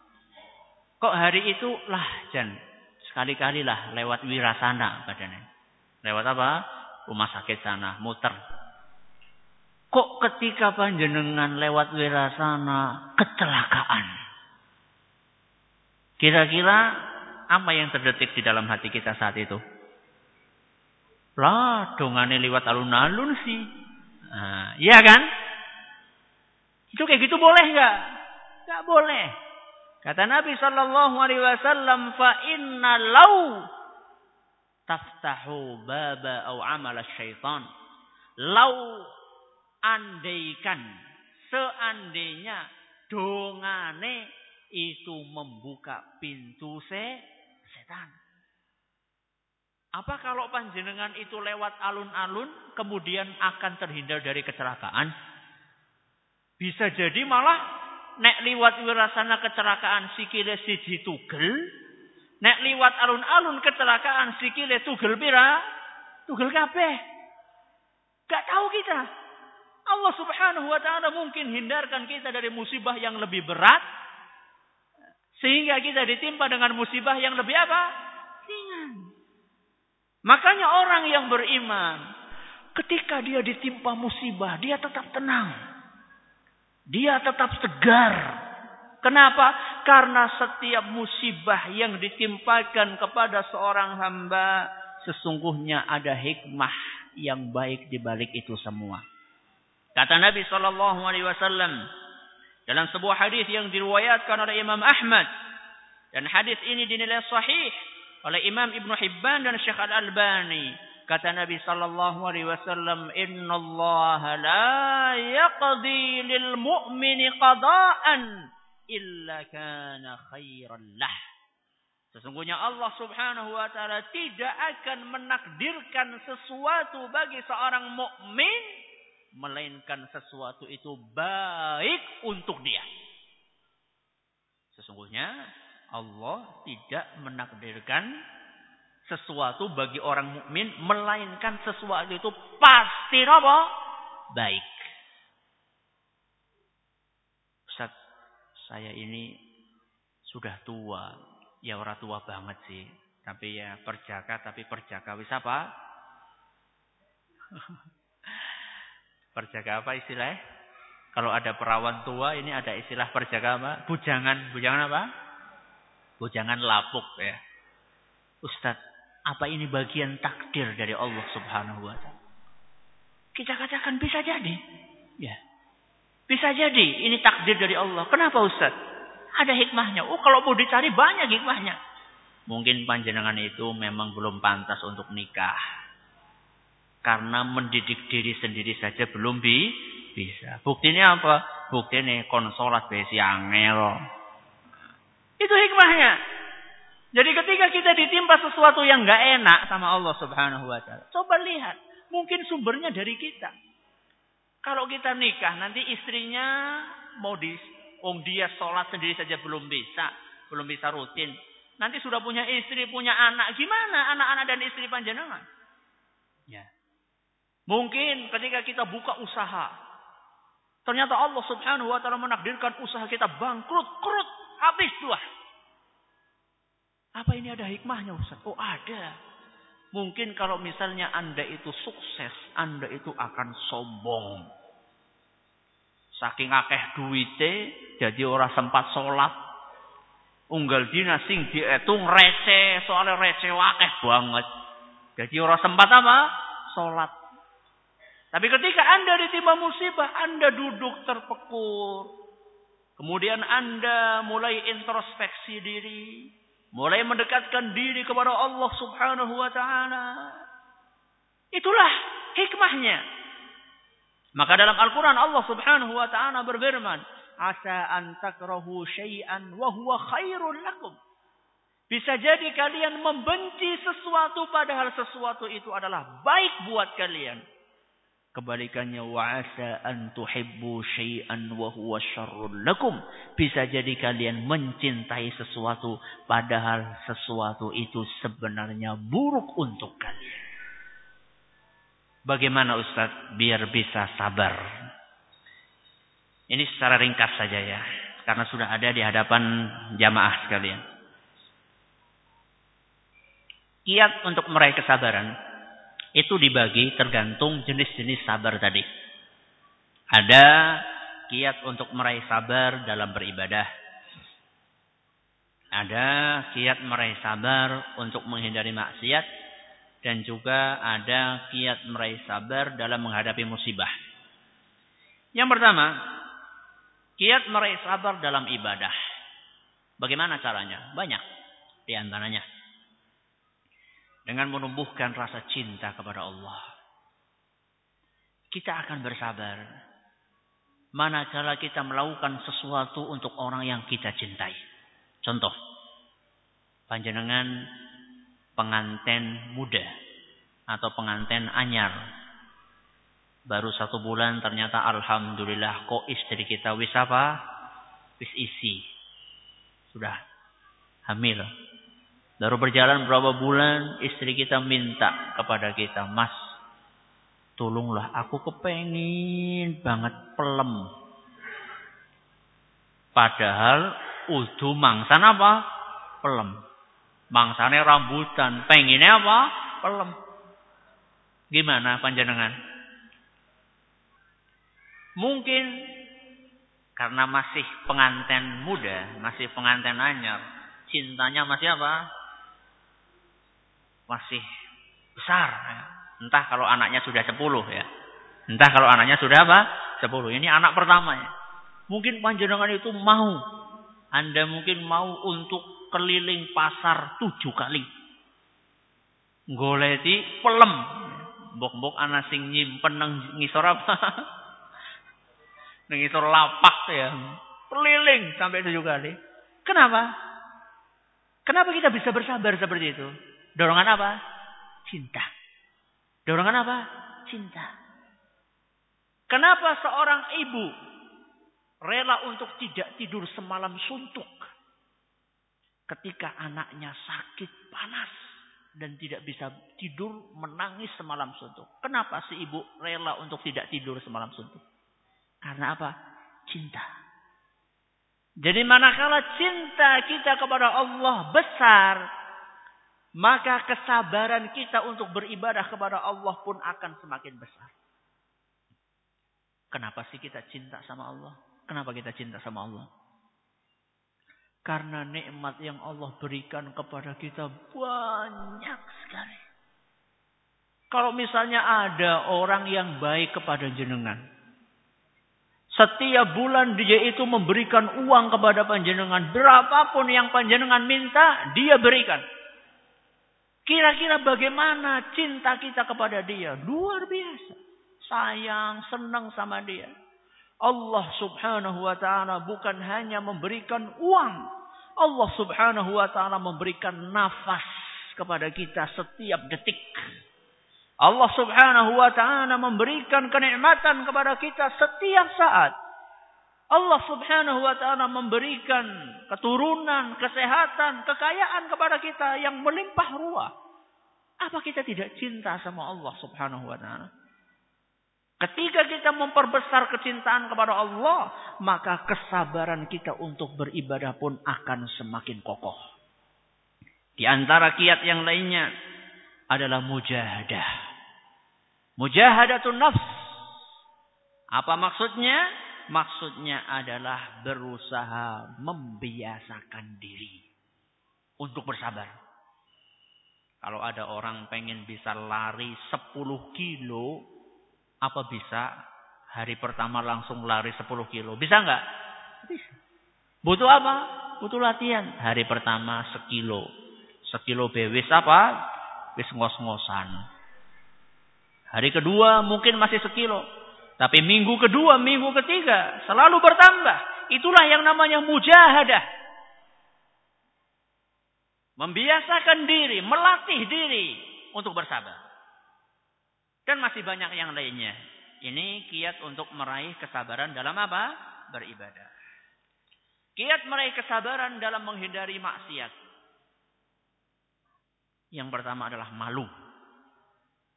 Kok hari itu lah Jan. Sekali-kali lah lewat wirasana badannya. Lewat apa? Rumah sakit sana, muter. Kok ketika panjenengan lewat wirasana kecelakaan? Kira-kira apa yang terdetik di dalam hati kita saat itu? Lah, dongane lewat alun-alun sih. Nah, iya kan? Itu kayak gitu boleh nggak? Nggak boleh. Kata Nabi Shallallahu Alaihi Wasallam, fa inna lau taftahu baba au amal syaitan. Lau andaikan, seandainya dongane itu membuka pintu se setan. Apa kalau panjenengan itu lewat alun-alun kemudian akan terhindar dari kecelakaan? Bisa jadi malah nek liwat wirasana kecelakaan sikile siji tugel, nek liwat alun-alun kecelakaan sikile tugel pira? Tugel kabeh. Gak tahu kita. Allah Subhanahu wa taala mungkin hindarkan kita dari musibah yang lebih berat sehingga kita ditimpa dengan musibah yang lebih apa? Ringan. Makanya orang yang beriman ketika dia ditimpa musibah, dia tetap tenang. Dia tetap segar. Kenapa? Karena setiap musibah yang ditimpakan kepada seorang hamba sesungguhnya ada hikmah yang baik di balik itu semua. Kata Nabi Shallallahu Alaihi Wasallam dalam sebuah hadis yang diriwayatkan oleh Imam Ahmad dan hadis ini dinilai sahih oleh Imam Ibn Hibban dan Syekh Al Albani. Kata Nabi sallallahu alaihi wasallam, "Inna Allah la yaqdi lil mu'mini qada'an illa kana khairan lah." Sesungguhnya Allah Subhanahu wa taala tidak akan menakdirkan sesuatu bagi seorang mukmin melainkan sesuatu itu baik untuk dia. Sesungguhnya Allah tidak menakdirkan sesuatu bagi orang mukmin melainkan sesuatu itu pasti apa? Baik. Ustaz, saya ini sudah tua. Ya orang tua banget sih. Tapi ya perjaka tapi perjaka wis apa? perjaka apa istilahnya? Kalau ada perawan tua ini ada istilah perjaka apa? Bujangan, bujangan apa? Bujangan lapuk ya. Ustadz, apa ini bagian takdir dari Allah Subhanahu wa taala? Kita katakan bisa jadi. Ya. Bisa jadi ini takdir dari Allah. Kenapa Ustaz? Ada hikmahnya. Oh, kalau mau dicari banyak hikmahnya. Mungkin panjenengan itu memang belum pantas untuk nikah. Karena mendidik diri sendiri saja belum bi bisa. Buktinya apa? Buktinya konsolat besi angel. Itu hikmahnya. Jadi ketika kita ditimpa sesuatu yang nggak enak sama Allah Subhanahu wa taala, coba lihat, mungkin sumbernya dari kita. Kalau kita nikah, nanti istrinya mau di Om dia sholat sendiri saja belum bisa, belum bisa rutin. Nanti sudah punya istri, punya anak, gimana anak-anak dan istri panjenengan? Ya. Mungkin ketika kita buka usaha, ternyata Allah Subhanahu wa taala menakdirkan usaha kita bangkrut, krut, habis tuh. Apa ini ada hikmahnya Ustaz? Oh ada. Mungkin kalau misalnya Anda itu sukses, Anda itu akan sombong. Saking akeh duite, jadi orang sempat sholat. Unggal dina sing dihitung receh, soalnya receh akeh banget. Jadi orang sempat apa? Sholat. Tapi ketika Anda ditimpa musibah, Anda duduk terpekur. Kemudian Anda mulai introspeksi diri. Mulai mendekatkan diri kepada Allah subhanahu wa ta'ala. Itulah hikmahnya. Maka dalam Al-Quran Allah subhanahu wa ta'ala berfirman. Asa an takrahu syai'an wa huwa khairun lakum. Bisa jadi kalian membenci sesuatu padahal sesuatu itu adalah baik buat kalian. Kebalikannya wa'asa an tuhibbu syai'an wa huwa syarrun lakum. Bisa jadi kalian mencintai sesuatu padahal sesuatu itu sebenarnya buruk untuk kalian. Bagaimana Ustaz biar bisa sabar? Ini secara ringkas saja ya. Karena sudah ada di hadapan jamaah sekalian. Kiat untuk meraih kesabaran itu dibagi tergantung jenis-jenis sabar tadi. Ada kiat untuk meraih sabar dalam beribadah. Ada kiat meraih sabar untuk menghindari maksiat dan juga ada kiat meraih sabar dalam menghadapi musibah. Yang pertama, kiat meraih sabar dalam ibadah. Bagaimana caranya? Banyak di antaranya dengan menumbuhkan rasa cinta kepada Allah. Kita akan bersabar. Manakala kita melakukan sesuatu untuk orang yang kita cintai. Contoh, panjenengan pengantin muda atau pengantin anyar. Baru satu bulan ternyata Alhamdulillah kok istri kita wis apa? Wis isi. Sudah hamil. Baru berjalan berapa bulan, istri kita minta kepada kita, Mas, tolonglah aku kepengin banget pelem. Padahal udu mangsan apa? Pelem. Mangsane rambutan, pengennya apa? Pelem. Gimana panjenengan? Mungkin Karena masih pengantin muda, masih pengantin anyar, cintanya masih apa? Masih besar. Ya. Entah kalau anaknya sudah sepuluh ya. Entah kalau anaknya sudah apa? Sepuluh. Ini anak pertama ya. Mungkin panjenengan itu mau. Anda mungkin mau untuk keliling pasar tujuh kali. Goleti pelem. Bok-bok anak sing nyimpen nang ngisor apa? Nengisor lapak ya. Keliling sampai tujuh kali. Kenapa? Kenapa kita bisa bersabar seperti itu? Dorongan apa? Cinta. Dorongan apa? Cinta. Kenapa seorang ibu rela untuk tidak tidur semalam suntuk ketika anaknya sakit panas dan tidak bisa tidur menangis semalam suntuk. Kenapa si ibu rela untuk tidak tidur semalam suntuk? Karena apa? Cinta. Jadi manakala cinta kita kepada Allah besar, maka kesabaran kita untuk beribadah kepada Allah pun akan semakin besar. Kenapa sih kita cinta sama Allah? Kenapa kita cinta sama Allah? Karena nikmat yang Allah berikan kepada kita banyak sekali. Kalau misalnya ada orang yang baik kepada jenengan. Setiap bulan dia itu memberikan uang kepada panjenengan. Berapapun yang panjenengan minta, dia berikan. Kira-kira bagaimana cinta kita kepada dia? Luar biasa. Sayang, senang sama dia. Allah subhanahu wa ta'ala bukan hanya memberikan uang. Allah subhanahu wa ta'ala memberikan nafas kepada kita setiap detik. Allah subhanahu wa ta'ala memberikan kenikmatan kepada kita setiap saat. Allah subhanahu wa ta'ala memberikan keturunan, kesehatan, kekayaan kepada kita yang melimpah ruah. Apa kita tidak cinta sama Allah subhanahu wa ta'ala? Ketika kita memperbesar kecintaan kepada Allah, maka kesabaran kita untuk beribadah pun akan semakin kokoh. Di antara kiat yang lainnya, adalah mujahadah. Mujahadatun nafs. Apa maksudnya? Maksudnya adalah berusaha membiasakan diri untuk bersabar. Kalau ada orang pengen bisa lari 10 kilo, apa bisa hari pertama langsung lari 10 kilo? Bisa nggak? Bisa. Butuh apa? Butuh latihan. Hari pertama sekilo. Sekilo bewis apa? wis ngos-ngosan. Hari kedua mungkin masih sekilo. Tapi minggu kedua, minggu ketiga selalu bertambah. Itulah yang namanya mujahadah. Membiasakan diri, melatih diri untuk bersabar. Dan masih banyak yang lainnya. Ini kiat untuk meraih kesabaran dalam apa? Beribadah. Kiat meraih kesabaran dalam menghindari maksiat. Yang pertama adalah malu.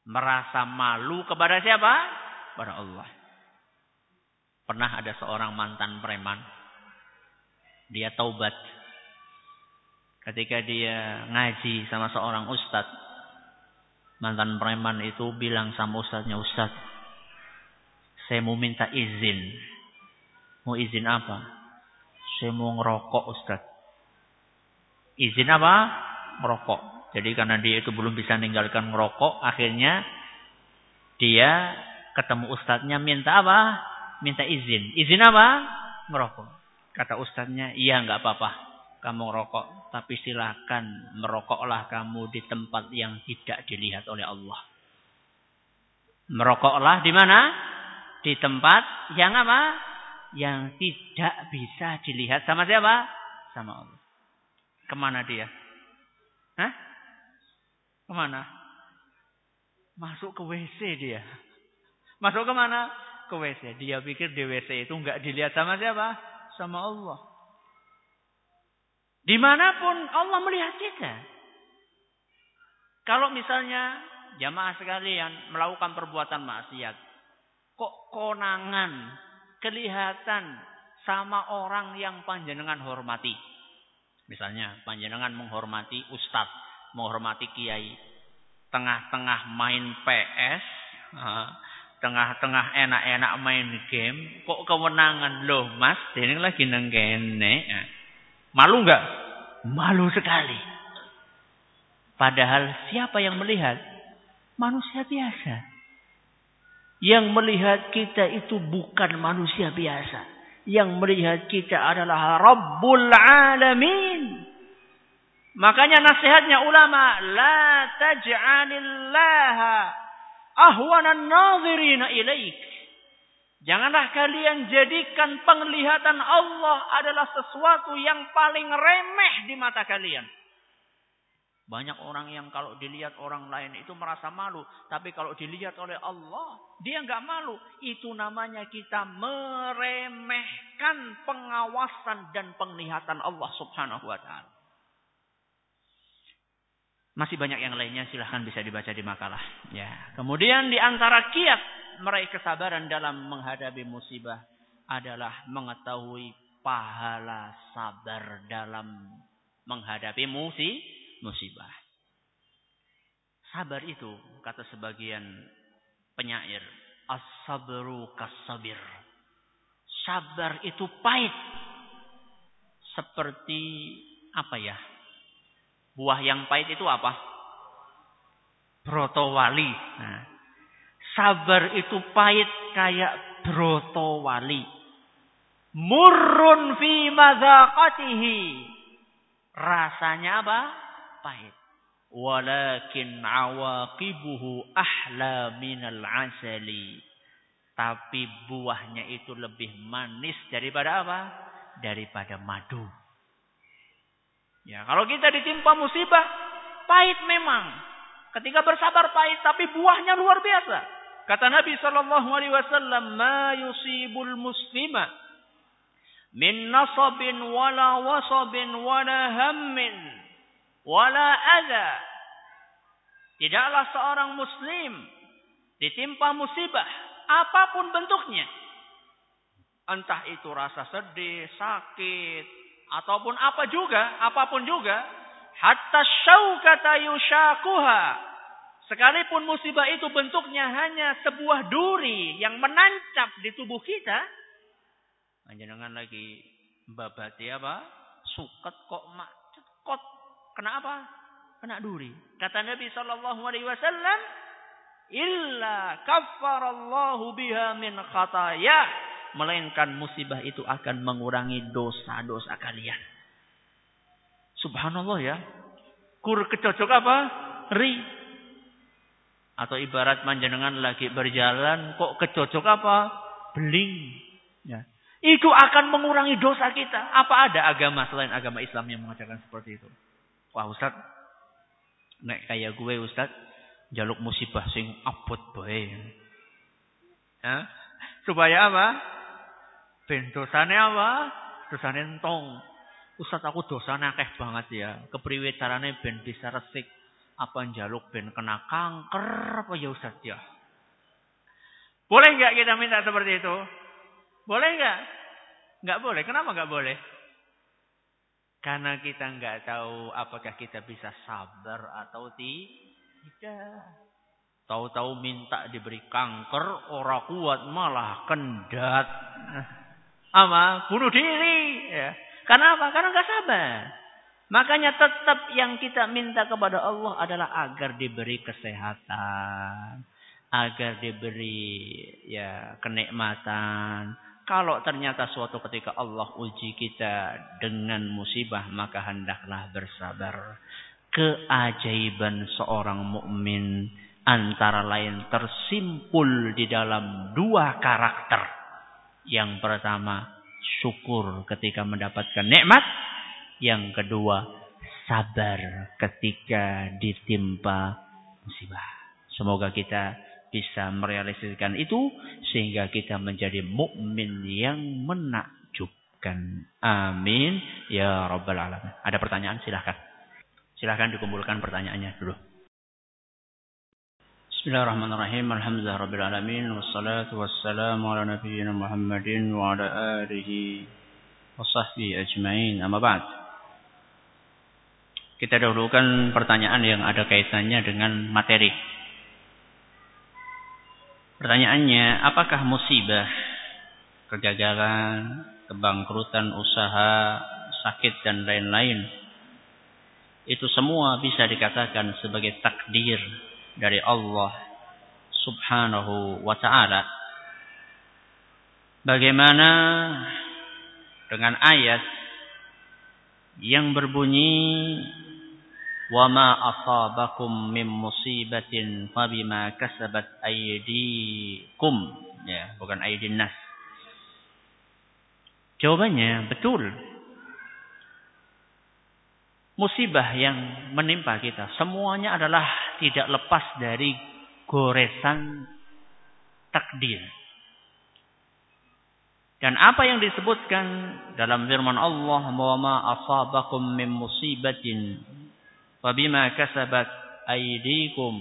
Merasa malu kepada siapa? Kepada Allah. Pernah ada seorang mantan preman. Dia taubat. Ketika dia ngaji sama seorang ustadz. Mantan preman itu bilang sama ustadznya, Ustadz, saya mau minta izin. Mau izin apa? Saya mau ngerokok ustadz. Izin apa? Ngerokok. Jadi karena dia itu belum bisa meninggalkan ngerokok, akhirnya dia ketemu ustadznya minta apa? Minta izin. Izin apa? Ngerokok. Kata ustadznya, iya nggak apa-apa. Kamu ngerokok. Tapi silakan merokoklah kamu di tempat yang tidak dilihat oleh Allah. Merokoklah di mana? Di tempat yang apa? Yang tidak bisa dilihat sama siapa? Sama Allah. Ke mana dia? Hah? Ke mana? Masuk ke WC dia. Masuk ke mana? Ke WC. Dia pikir di WC itu nggak dilihat sama siapa? Sama Allah. Di mana pun Allah melihat kita. Kalau misalnya jamaah sekalian melakukan perbuatan maksiat. Kok konangan kelihatan sama orang yang panjenengan hormati. Misalnya panjenengan menghormati ustadz menghormati kiai. Tengah-tengah main PS, tengah-tengah enak-enak main game, kok kewenangan loh mas, ini lagi nenggene. Malu nggak? Malu sekali. Padahal siapa yang melihat? Manusia biasa. Yang melihat kita itu bukan manusia biasa. Yang melihat kita adalah Rabbul Alamin. Makanya nasihatnya ulama, la taj'alillaha ahwanan nadhirina ilaik. Janganlah kalian jadikan penglihatan Allah adalah sesuatu yang paling remeh di mata kalian. Banyak orang yang kalau dilihat orang lain itu merasa malu. Tapi kalau dilihat oleh Allah, dia nggak malu. Itu namanya kita meremehkan pengawasan dan penglihatan Allah subhanahu wa ta'ala. Masih banyak yang lainnya silahkan bisa dibaca di makalah. Ya. Kemudian di antara kiat meraih kesabaran dalam menghadapi musibah adalah mengetahui pahala sabar dalam menghadapi musibah musibah. Sabar itu kata sebagian penyair, as-sabru kas-sabir. Sabar itu pahit. Seperti apa ya? Buah yang pahit itu apa? Brotowali. Nah, sabar itu pahit kayak brotowali. Murrun fi madzaqatihi. Rasanya apa? pahit. Walakin awaqibuhu ahla minal asali. Tapi buahnya itu lebih manis daripada apa? Daripada madu. Ya, kalau kita ditimpa musibah, pahit memang. Ketika bersabar pahit, tapi buahnya luar biasa. Kata Nabi Shallallahu Alaihi Wasallam, "Ma yusibul muslima min nasabin wala wasabin wala hammin wala ada. Tidaklah seorang muslim ditimpa musibah apa pun bentuknya. Entah itu rasa sedih, sakit, ataupun apa juga, apa pun juga. Hatta syaukata yushakuha. Sekalipun musibah itu bentuknya hanya sebuah duri yang menancap di tubuh kita. Jangan lagi babati apa? Suket kok mak kok Kenapa? Kena duri. Kata Nabi Shallallahu Alaihi Wasallam, illa kafarallahu biha min khataya. Melainkan musibah itu akan mengurangi dosa-dosa kalian. Subhanallah ya. Kur kecocok apa? Ri. Atau ibarat manjenengan lagi berjalan kok kecocok apa? Beling. Ya. Itu akan mengurangi dosa kita. Apa ada agama selain agama Islam yang mengajarkan seperti itu? Wah Ustaz, nek kayak gue Ustaz, jaluk musibah sing abot bae. Ya? Supaya apa? Ben dosane apa? Dosane entong. Ustaz aku dosane akeh banget ya. Kepriwe carane ben bisa resik apa jaluk ben kena kanker apa ya Ustaz ya? Boleh nggak kita minta seperti itu? Boleh nggak? Nggak boleh. Kenapa nggak boleh? Karena kita nggak tahu apakah kita bisa sabar atau tidak. Tahu-tahu minta diberi kanker, orang kuat malah kendat. Apa? Bunuh diri. Ya. Karena apa? Karena nggak sabar. Makanya tetap yang kita minta kepada Allah adalah agar diberi kesehatan, agar diberi ya kenikmatan, kalau ternyata suatu ketika Allah uji kita dengan musibah, maka hendaklah bersabar. Keajaiban seorang mukmin antara lain tersimpul di dalam dua karakter. Yang pertama, syukur ketika mendapatkan nikmat. Yang kedua, sabar ketika ditimpa musibah. Semoga kita bisa merealisasikan itu sehingga kita menjadi mukmin yang menakjubkan. Amin ya rabbal alamin. Ada pertanyaan silahkan. Silahkan dikumpulkan pertanyaannya dulu. Bismillahirrahmanirrahim. Alhamdulillah alamin wassalatu wassalamu ala nabiyyina Muhammadin wa ala alihi wa sahbihi ajmain. Amma ba'd. Kita dahulukan pertanyaan yang ada kaitannya dengan materi Pertanyaannya, apakah musibah, kegagalan, kebangkrutan usaha, sakit dan lain-lain itu semua bisa dikatakan sebagai takdir dari Allah Subhanahu wa taala. Bagaimana dengan ayat yang berbunyi wa ma asabakum min musibatin fabima kasabat aydikum. Ya bukan aydin nas. Jawabannya betul musibah yang menimpa kita semuanya adalah tidak lepas dari goresan takdir dan apa yang disebutkan dalam firman Allah, "Wa ma asabakum min musibatin fabima kasabat aydikum."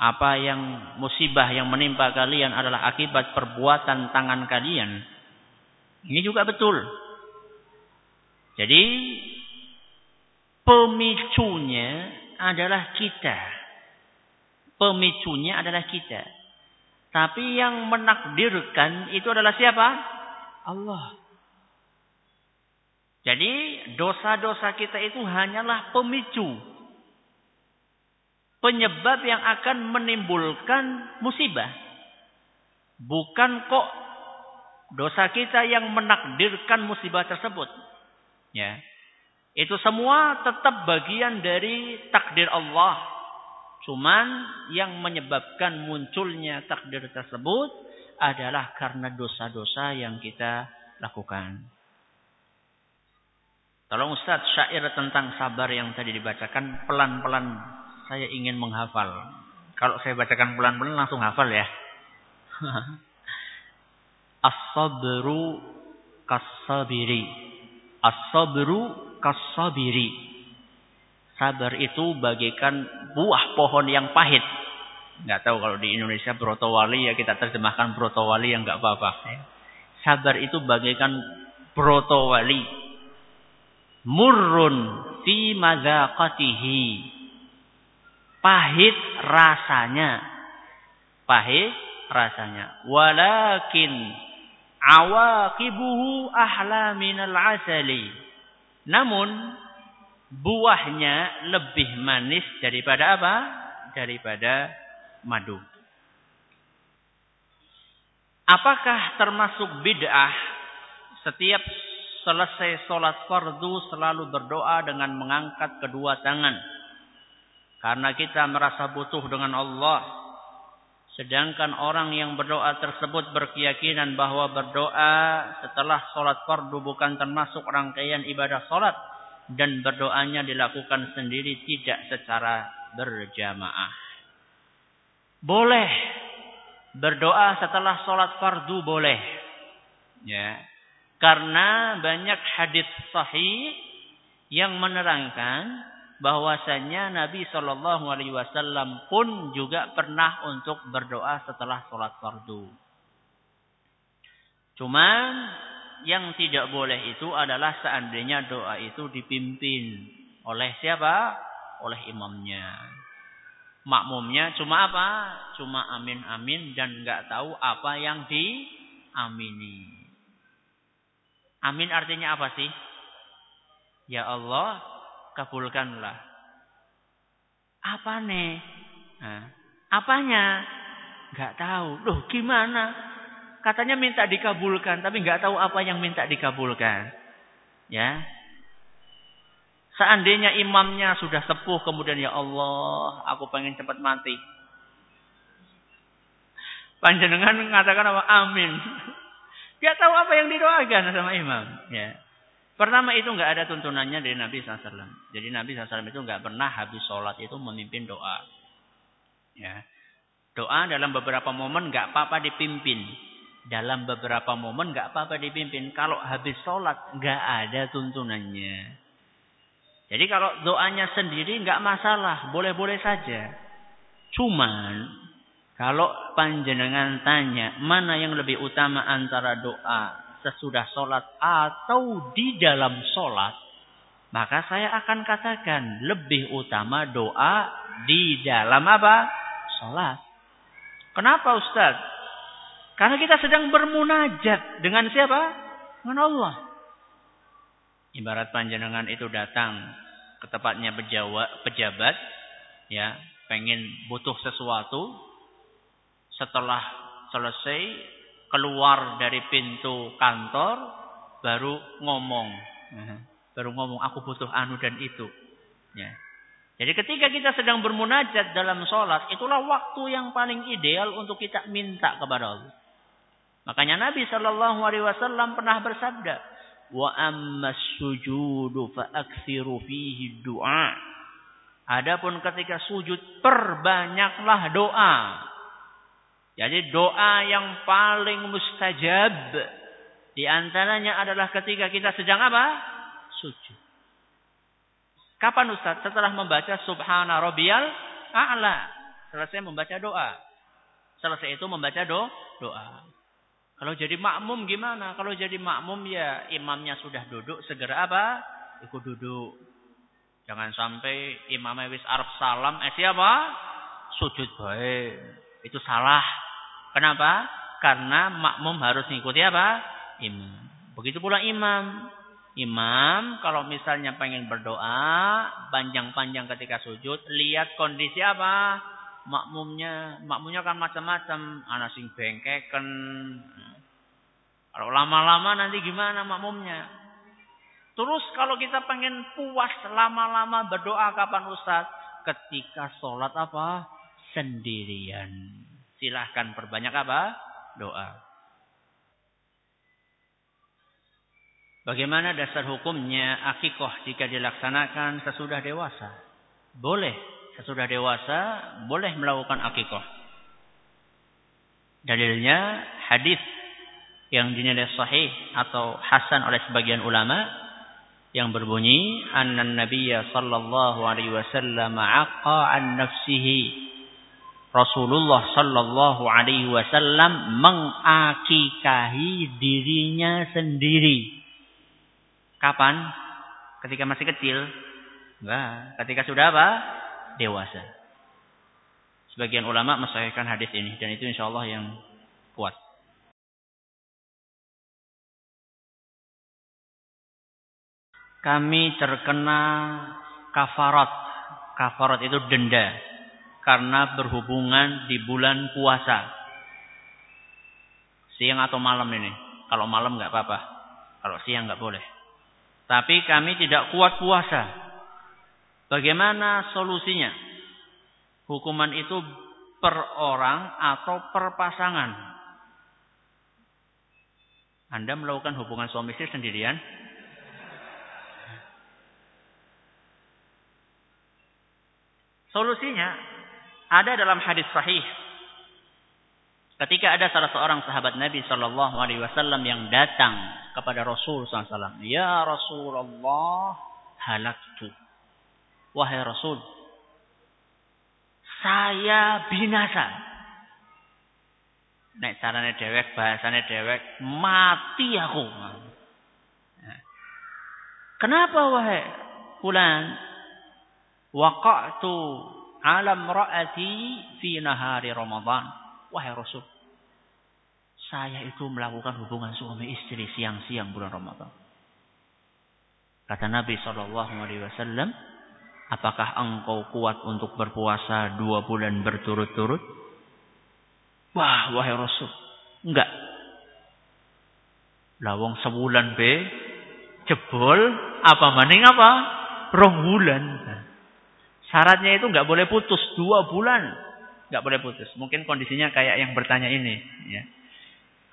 Apa yang musibah yang menimpa kalian adalah akibat perbuatan tangan kalian. Ini juga betul. Jadi pemicunya adalah kita. Pemicunya adalah kita. Tapi yang menakdirkan itu adalah siapa? Allah. Jadi dosa-dosa kita itu hanyalah pemicu. Penyebab yang akan menimbulkan musibah. Bukan kok dosa kita yang menakdirkan musibah tersebut. Ya. Itu semua tetap bagian dari takdir Allah. Cuman yang menyebabkan munculnya takdir tersebut adalah karena dosa-dosa yang kita lakukan. Tolong Ustaz syair tentang sabar yang tadi dibacakan pelan-pelan saya ingin menghafal. Kalau saya bacakan pelan-pelan langsung hafal ya. As-sabru kas-sabiri. As-sabru kas-sabiri. Sabar itu bagaikan buah pohon yang pahit. Nggak tahu kalau di Indonesia brotowali ya kita terjemahkan brotowali yang nggak apa-apa. Sabar itu bagaikan brotowali. Murrun fi mazaqatihi. Pahit rasanya. Pahit rasanya. Walakin awaqibuhu ahla minal asali. Namun buahnya lebih manis daripada apa? Daripada madu. Apakah termasuk bid'ah setiap selesai sholat fardu selalu berdoa dengan mengangkat kedua tangan? Karena kita merasa butuh dengan Allah. Sedangkan orang yang berdoa tersebut berkeyakinan bahwa berdoa setelah sholat fardu bukan termasuk rangkaian ibadah sholat dan berdoanya dilakukan sendiri tidak secara berjamaah. Boleh berdoa setelah sholat fardu boleh. Ya. Karena banyak hadis sahih yang menerangkan bahwasanya Nabi Shallallahu Alaihi Wasallam pun juga pernah untuk berdoa setelah sholat fardu. Cuman yang tidak boleh itu adalah seandainya doa itu dipimpin oleh siapa? Oleh imamnya. Makmumnya cuma apa? Cuma amin amin dan nggak tahu apa yang diamini. Amin artinya apa sih? Ya Allah, kabulkanlah. Apa nih? Nah, apanya? Nggak tahu. Loh, gimana? katanya minta dikabulkan, tapi nggak tahu apa yang minta dikabulkan. Ya. Seandainya imamnya sudah sepuh kemudian ya Allah, aku pengen cepat mati. Panjenengan mengatakan apa? Amin. Gak tahu apa yang didoakan sama imam. Ya. Pertama itu nggak ada tuntunannya dari Nabi SAW. Jadi Nabi SAW itu nggak pernah habis sholat itu memimpin doa. Ya. Doa dalam beberapa momen nggak apa-apa dipimpin dalam beberapa momen nggak apa-apa dipimpin. Kalau habis sholat nggak ada tuntunannya. Jadi kalau doanya sendiri nggak masalah, boleh-boleh saja. Cuman kalau panjenengan tanya mana yang lebih utama antara doa sesudah sholat atau di dalam sholat, maka saya akan katakan lebih utama doa di dalam apa? Sholat. Kenapa Ustaz? Karena kita sedang bermunajat dengan siapa? Dengan Allah. Ibarat panjenengan itu datang ke tempatnya pejabat, ya, pengen butuh sesuatu, setelah selesai keluar dari pintu kantor, baru ngomong, baru ngomong aku butuh anu dan itu, ya. Jadi ketika kita sedang bermunajat dalam sholat, itulah waktu yang paling ideal untuk kita minta kepada Allah. Makanya Nabi Shallallahu Alaihi Wasallam pernah bersabda, wa amma sujudu fa aksiru fihi du'a. Adapun ketika sujud perbanyaklah doa. Jadi doa yang paling mustajab di antaranya adalah ketika kita sedang apa? Sujud. Kapan Ustaz? Setelah membaca Subhana Rabbiyal A'la. Selesai membaca doa. Selesai itu membaca do, doa. Kalau jadi makmum gimana? Kalau jadi makmum ya imamnya sudah duduk, segera apa? Ikut duduk. Jangan sampai imamnya wis arab salam, eh siapa? Sujud baik. Itu salah. Kenapa? Karena makmum harus mengikuti apa? Imam. Begitu pula imam. Imam kalau misalnya pengen berdoa panjang-panjang ketika sujud, lihat kondisi apa? Makmumnya, makmumnya kan macam-macam, ana sing bengkeken. Kalau lama-lama nanti gimana makmumnya? Terus kalau kita pengen puas lama-lama berdoa kapan Ustaz? Ketika sholat apa? Sendirian. Silahkan perbanyak apa? Doa. Bagaimana dasar hukumnya akikoh jika dilaksanakan sesudah dewasa? Boleh. Sesudah dewasa boleh melakukan akikoh. Dalilnya hadis yang dinilai sahih atau hasan oleh sebagian ulama yang berbunyi anna nabiyya sallallahu alaihi wasallam aqa an nafsihi Rasulullah sallallahu alaihi wasallam mengakikahi dirinya sendiri Kapan? Ketika masih kecil? Enggak. Ketika sudah apa? Dewasa. Sebagian ulama mensahihkan hadis ini dan itu insya Allah yang kuat. Kami terkena kafarat. Kafarat itu denda karena berhubungan di bulan puasa. Siang atau malam ini. Kalau malam nggak apa-apa. Kalau siang nggak boleh. Tapi kami tidak kuat puasa. Bagaimana solusinya? Hukuman itu per orang atau per pasangan. Anda melakukan hubungan suami istri sendirian? Solusinya ada dalam hadis sahih Ketika ada salah seorang sahabat Nabi Shallallahu Alaihi Wasallam yang datang kepada Rasul SAW, ya Rasulullah, halaktu. Wahai Rasul, saya binasa. Nek carane dewek, bahasane dewek, mati aku. Kenapa wahai fulan? Waqa'tu alam ra'ati fi nahari Ramadan. Wahai Rasul, saya itu melakukan hubungan suami istri siang-siang bulan Ramadan. Kata Nabi Shallallahu Alaihi Wasallam, apakah engkau kuat untuk berpuasa dua bulan berturut-turut? Wah, wahai Rasul, enggak. Lawang sebulan be, jebol, apa maning apa? Rong bulan. Syaratnya itu enggak boleh putus dua bulan nggak boleh putus. Mungkin kondisinya kayak yang bertanya ini. Ya.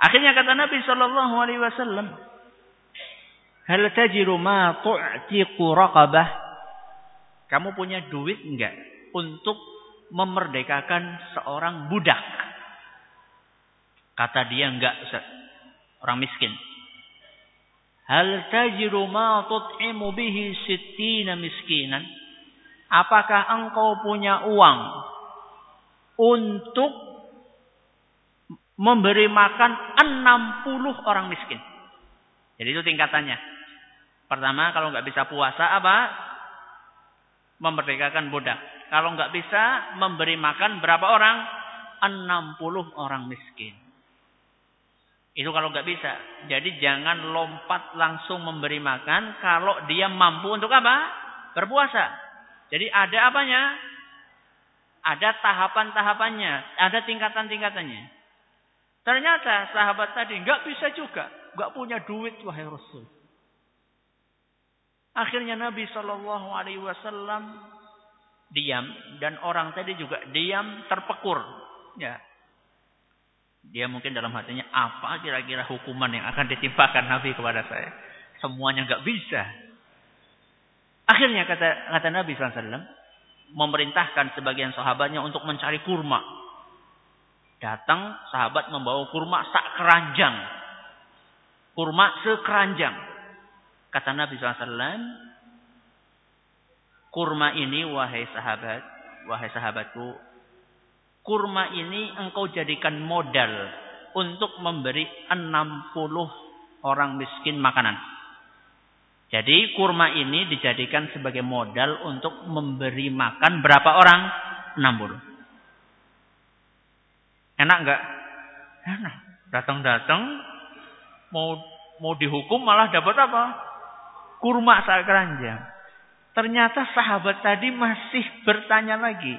Akhirnya kata Nabi Shallallahu Alaihi Wasallam, Hal tajiru ma tu'tiqu raqabah? Kamu punya duit enggak untuk memerdekakan seorang budak? Kata dia enggak, Orang miskin. Hal tajiru ma tut'imu bihi sittina miskinan? Apakah engkau punya uang untuk memberi makan 60 orang miskin. Jadi itu tingkatannya. Pertama, kalau nggak bisa puasa apa? Memerdekakan budak. Kalau nggak bisa memberi makan berapa orang? 60 orang miskin. Itu kalau nggak bisa. Jadi jangan lompat langsung memberi makan kalau dia mampu untuk apa? Berpuasa. Jadi ada apanya? Ada tahapan-tahapannya, ada tingkatan-tingkatannya. Ternyata sahabat tadi nggak bisa juga, nggak punya duit wahai Rasul. Akhirnya Nabi Shallallahu Alaihi Wasallam diam dan orang tadi juga diam terpekur. Ya, dia mungkin dalam hatinya apa kira-kira hukuman yang akan ditimpakan Nabi kepada saya? Semuanya nggak bisa. Akhirnya kata kata Nabi SAW memerintahkan sebagian sahabatnya untuk mencari kurma. Datang sahabat membawa kurma sak keranjang. Kurma sekeranjang. Kata Nabi SAW, kurma ini wahai sahabat, wahai sahabatku, kurma ini engkau jadikan modal untuk memberi 60 orang miskin makanan. Jadi kurma ini dijadikan sebagai modal untuk memberi makan berapa orang? 60. Enak enggak? Enak. Datang-datang mau mau dihukum malah dapat apa? Kurma sak keranjang. Ternyata sahabat tadi masih bertanya lagi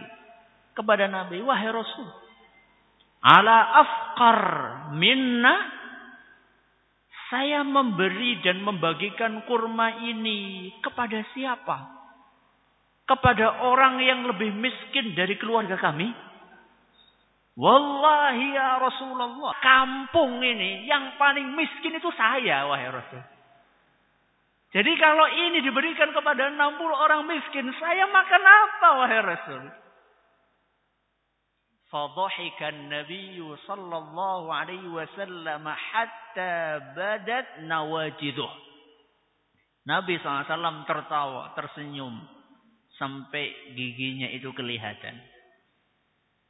kepada Nabi, "Wahai Rasul, ala afqar minna saya memberi dan membagikan kurma ini kepada siapa? Kepada orang yang lebih miskin dari keluarga kami? Wallahi ya Rasulullah. Kampung ini yang paling miskin itu saya wahai Rasul. Jadi kalau ini diberikan kepada 60 orang miskin, saya makan apa wahai Rasul? فضحك النبي صلى الله عليه وسلم حتى بدت نواجذه Nabi SAW tertawa, tersenyum. Sampai giginya itu kelihatan.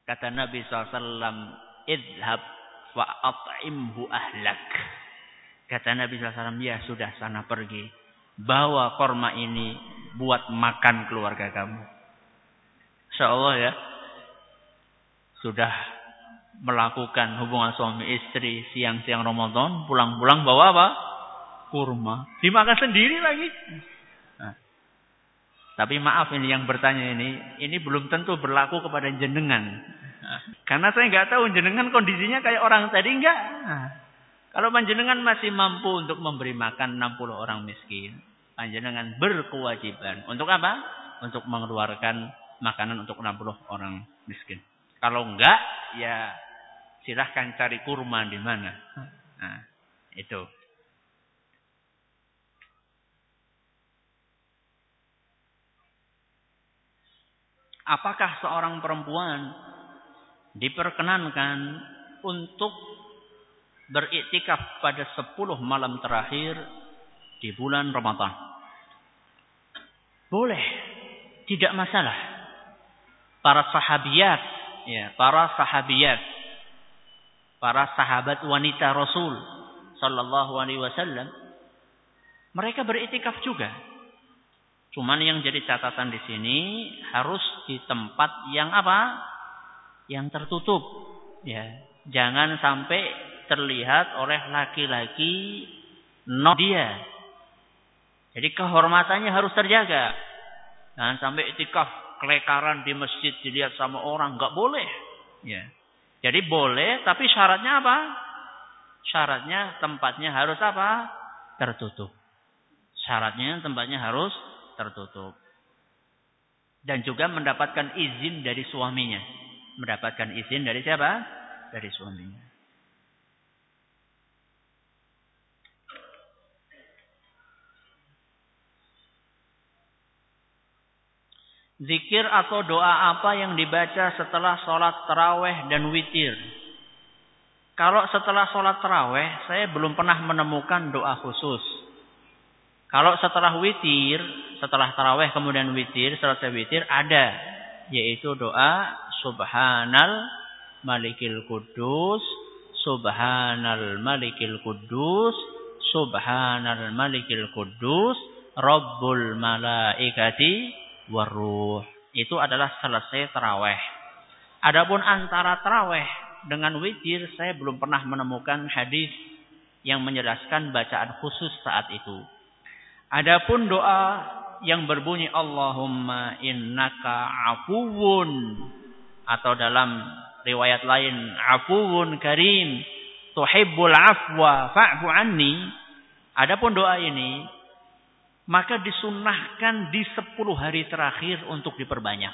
Kata Nabi SAW, Idhab fa'at'imhu ahlak. Kata Nabi SAW, ya sudah sana pergi. Bawa korma ini buat makan keluarga kamu. Insya Allah ya sudah melakukan hubungan suami istri siang-siang Ramadan, pulang-pulang bawa apa? Kurma. Dimakan sendiri lagi. Nah. Tapi maaf ini yang bertanya ini, ini belum tentu berlaku kepada jenengan. Nah. Karena saya nggak tahu jenengan kondisinya kayak orang tadi enggak. Nah. Kalau panjenengan masih mampu untuk memberi makan 60 orang miskin, panjenengan berkewajiban untuk apa? Untuk mengeluarkan makanan untuk 60 orang miskin. Kalau enggak, ya silahkan cari kurma di mana. Nah, itu. Apakah seorang perempuan diperkenankan untuk beriktikaf pada 10 malam terakhir di bulan Ramadan? Boleh, tidak masalah. Para sahabiat ya, para sahabiat, para sahabat wanita Rasul sallallahu alaihi wasallam mereka beritikaf juga. Cuman yang jadi catatan di sini harus di tempat yang apa? Yang tertutup. Ya, jangan sampai terlihat oleh laki-laki no dia. Jadi kehormatannya harus terjaga. Jangan sampai itikaf kelekaran di masjid dilihat sama orang nggak boleh. Ya. Jadi boleh, tapi syaratnya apa? Syaratnya tempatnya harus apa? Tertutup. Syaratnya tempatnya harus tertutup. Dan juga mendapatkan izin dari suaminya. Mendapatkan izin dari siapa? Dari suaminya. Zikir atau doa apa yang dibaca setelah sholat terawih dan witir? Kalau setelah sholat terawih, saya belum pernah menemukan doa khusus. Kalau setelah witir, setelah terawih kemudian witir, selesai witir, ada. Yaitu doa Subhanal Malikil Kudus, Subhanal Malikil Kudus, Subhanal Malikil Kudus, Rabbul Malaikati waruh. Itu adalah selesai terawih. Adapun antara taraweh dengan witir saya belum pernah menemukan hadis yang menjelaskan bacaan khusus saat itu. Adapun doa yang berbunyi Allahumma innaka afuwun atau dalam riwayat lain afuwun karim tuhibbul afwa fa'fu anni. Adapun doa ini maka disunnahkan di 10 hari terakhir untuk diperbanyak.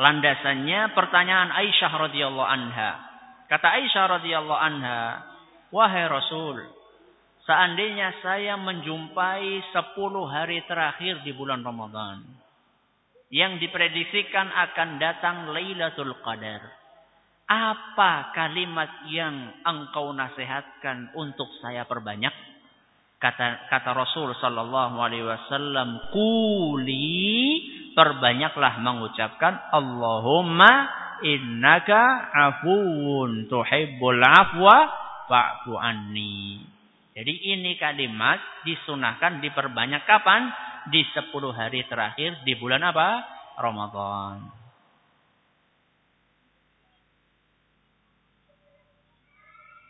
Landasannya pertanyaan Aisyah radhiyallahu anha. Kata Aisyah radhiyallahu anha, "Wahai Rasul, seandainya saya menjumpai 10 hari terakhir di bulan Ramadan yang diprediksikan akan datang Lailatul Qadar, apa kalimat yang engkau nasihatkan untuk saya perbanyak?" Kata kata Rasul sallallahu alaihi wasallam, "Quli perbanyaklah mengucapkan Allahumma innaka afuwun tuhibbul afwa fa'fu anni. Jadi ini kalimat disunahkan diperbanyak kapan? Di 10 hari terakhir di bulan apa? Ramadan.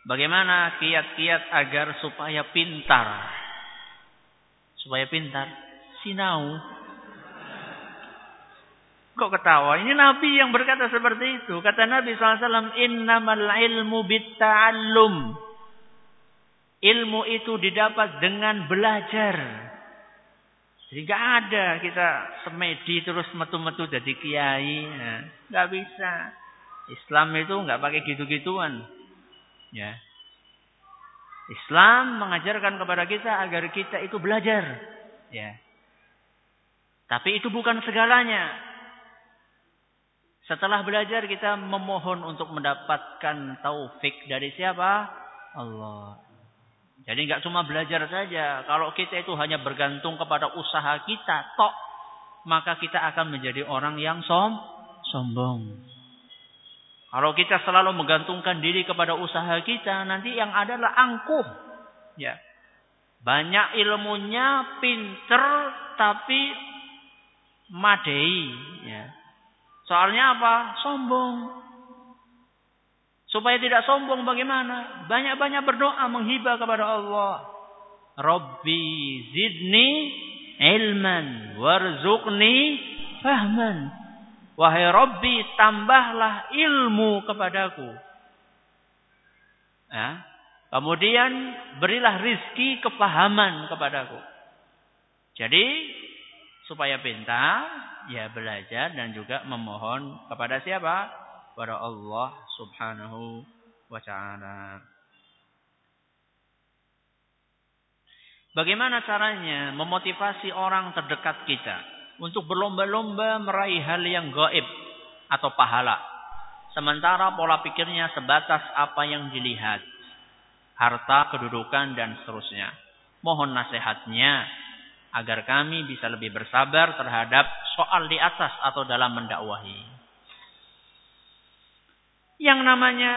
Bagaimana kiat-kiat agar supaya pintar? Supaya pintar. Sinau. Kok ketawa? Ini Nabi yang berkata seperti itu. Kata Nabi SAW, Innamal ilmu bitta'allum. Ilmu itu didapat dengan belajar. Jadi gak ada kita semedi terus metu-metu jadi kiai. Nah, gak bisa. Islam itu gak pakai gitu-gituan. Ya. Islam mengajarkan kepada kita agar kita itu belajar. Ya. Tapi itu bukan segalanya. Setelah belajar kita memohon untuk mendapatkan taufik dari siapa? Allah. Jadi nggak cuma belajar saja. Kalau kita itu hanya bergantung kepada usaha kita, tok, maka kita akan menjadi orang yang som, sombong. Kalau kita selalu menggantungkan diri kepada usaha kita, nanti yang adalah angkuh. Ya. Banyak ilmunya, pinter, tapi madei. Ya. Soalnya apa? Sombong. Supaya tidak sombong bagaimana? Banyak-banyak berdoa menghibah kepada Allah. Rabbi zidni ilman warzuqni fahman. Wahai Robbi, tambahlah ilmu kepadaku. Ya. Kemudian berilah rizki kepahaman kepadaku. Jadi supaya pintar, ya belajar dan juga memohon kepada siapa? Kepada Allah subhanahu wa ta'ala. Bagaimana caranya memotivasi orang terdekat kita? Untuk berlomba-lomba meraih hal yang gaib atau pahala. Sementara pola pikirnya sebatas apa yang dilihat. Harta, kedudukan, dan seterusnya. Mohon nasihatnya agar kami bisa lebih bersabar terhadap soal di atas atau dalam mendakwahi. Yang namanya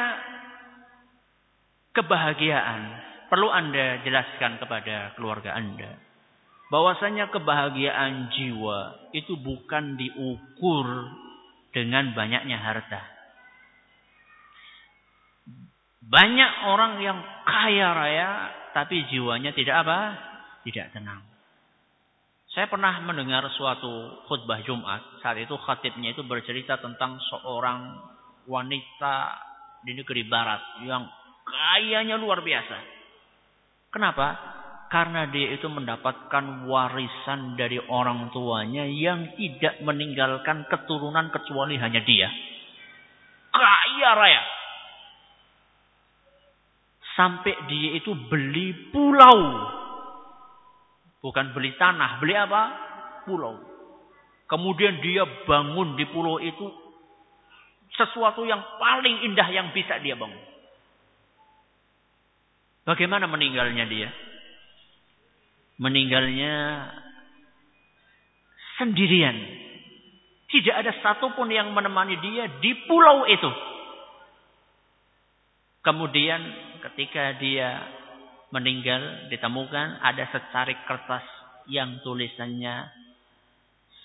kebahagiaan perlu Anda jelaskan kepada keluarga Anda bahwasanya kebahagiaan jiwa itu bukan diukur dengan banyaknya harta. Banyak orang yang kaya raya tapi jiwanya tidak apa? Tidak tenang. Saya pernah mendengar suatu khutbah Jumat. Saat itu khatibnya itu bercerita tentang seorang wanita di negeri barat yang kayanya luar biasa. Kenapa? Karena dia itu mendapatkan warisan dari orang tuanya yang tidak meninggalkan keturunan kecuali hanya dia. Kaya raya. Sampai dia itu beli pulau. Bukan beli tanah, beli apa? Pulau. Kemudian dia bangun di pulau itu sesuatu yang paling indah yang bisa dia bangun. Bagaimana meninggalnya dia? Meninggalnya sendirian. Tidak ada satupun yang menemani dia di pulau itu. Kemudian ketika dia meninggal ditemukan ada secarik kertas yang tulisannya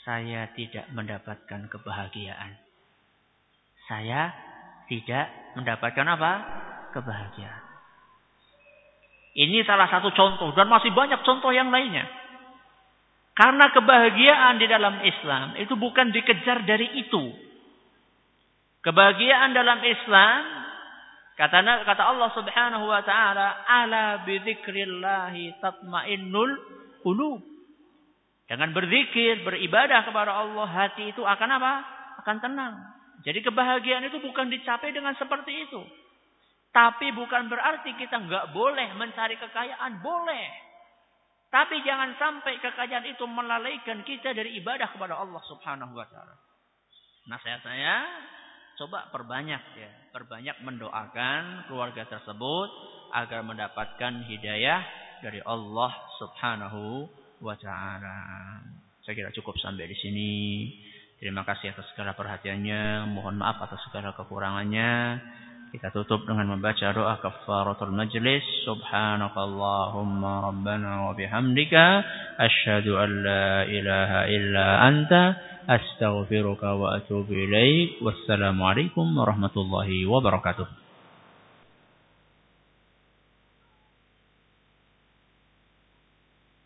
saya tidak mendapatkan kebahagiaan. saya tidak mendapatkan apa? Kebahagiaan. Ini salah satu contoh dan masih banyak contoh yang lainnya. Karena kebahagiaan di dalam Islam itu bukan dikejar dari itu. Kebahagiaan dalam Islam kata kata Allah Subhanahu wa taala ala bidzikrillah tatmainnul qulub. Dengan berzikir, beribadah kepada Allah, hati itu akan apa? Akan tenang. Jadi kebahagiaan itu bukan dicapai dengan seperti itu. Tapi bukan berarti kita nggak boleh mencari kekayaan, boleh. Tapi jangan sampai kekayaan itu melalaikan kita dari ibadah kepada Allah Subhanahu wa taala. Nasihat saya, coba perbanyak ya, perbanyak mendoakan keluarga tersebut agar mendapatkan hidayah dari Allah Subhanahu wa taala. Saya kira cukup sampai di sini. Terima kasih atas segala perhatiannya. Mohon maaf atas segala kekurangannya. Kita tutup dengan membaca doa kafaratul majlis. Subhanakallahumma rabbana wa bihamdika. Ashadu an la ilaha illa anta. Astaghfiruka wa atubu ilaik. Wassalamualaikum warahmatullahi wabarakatuh.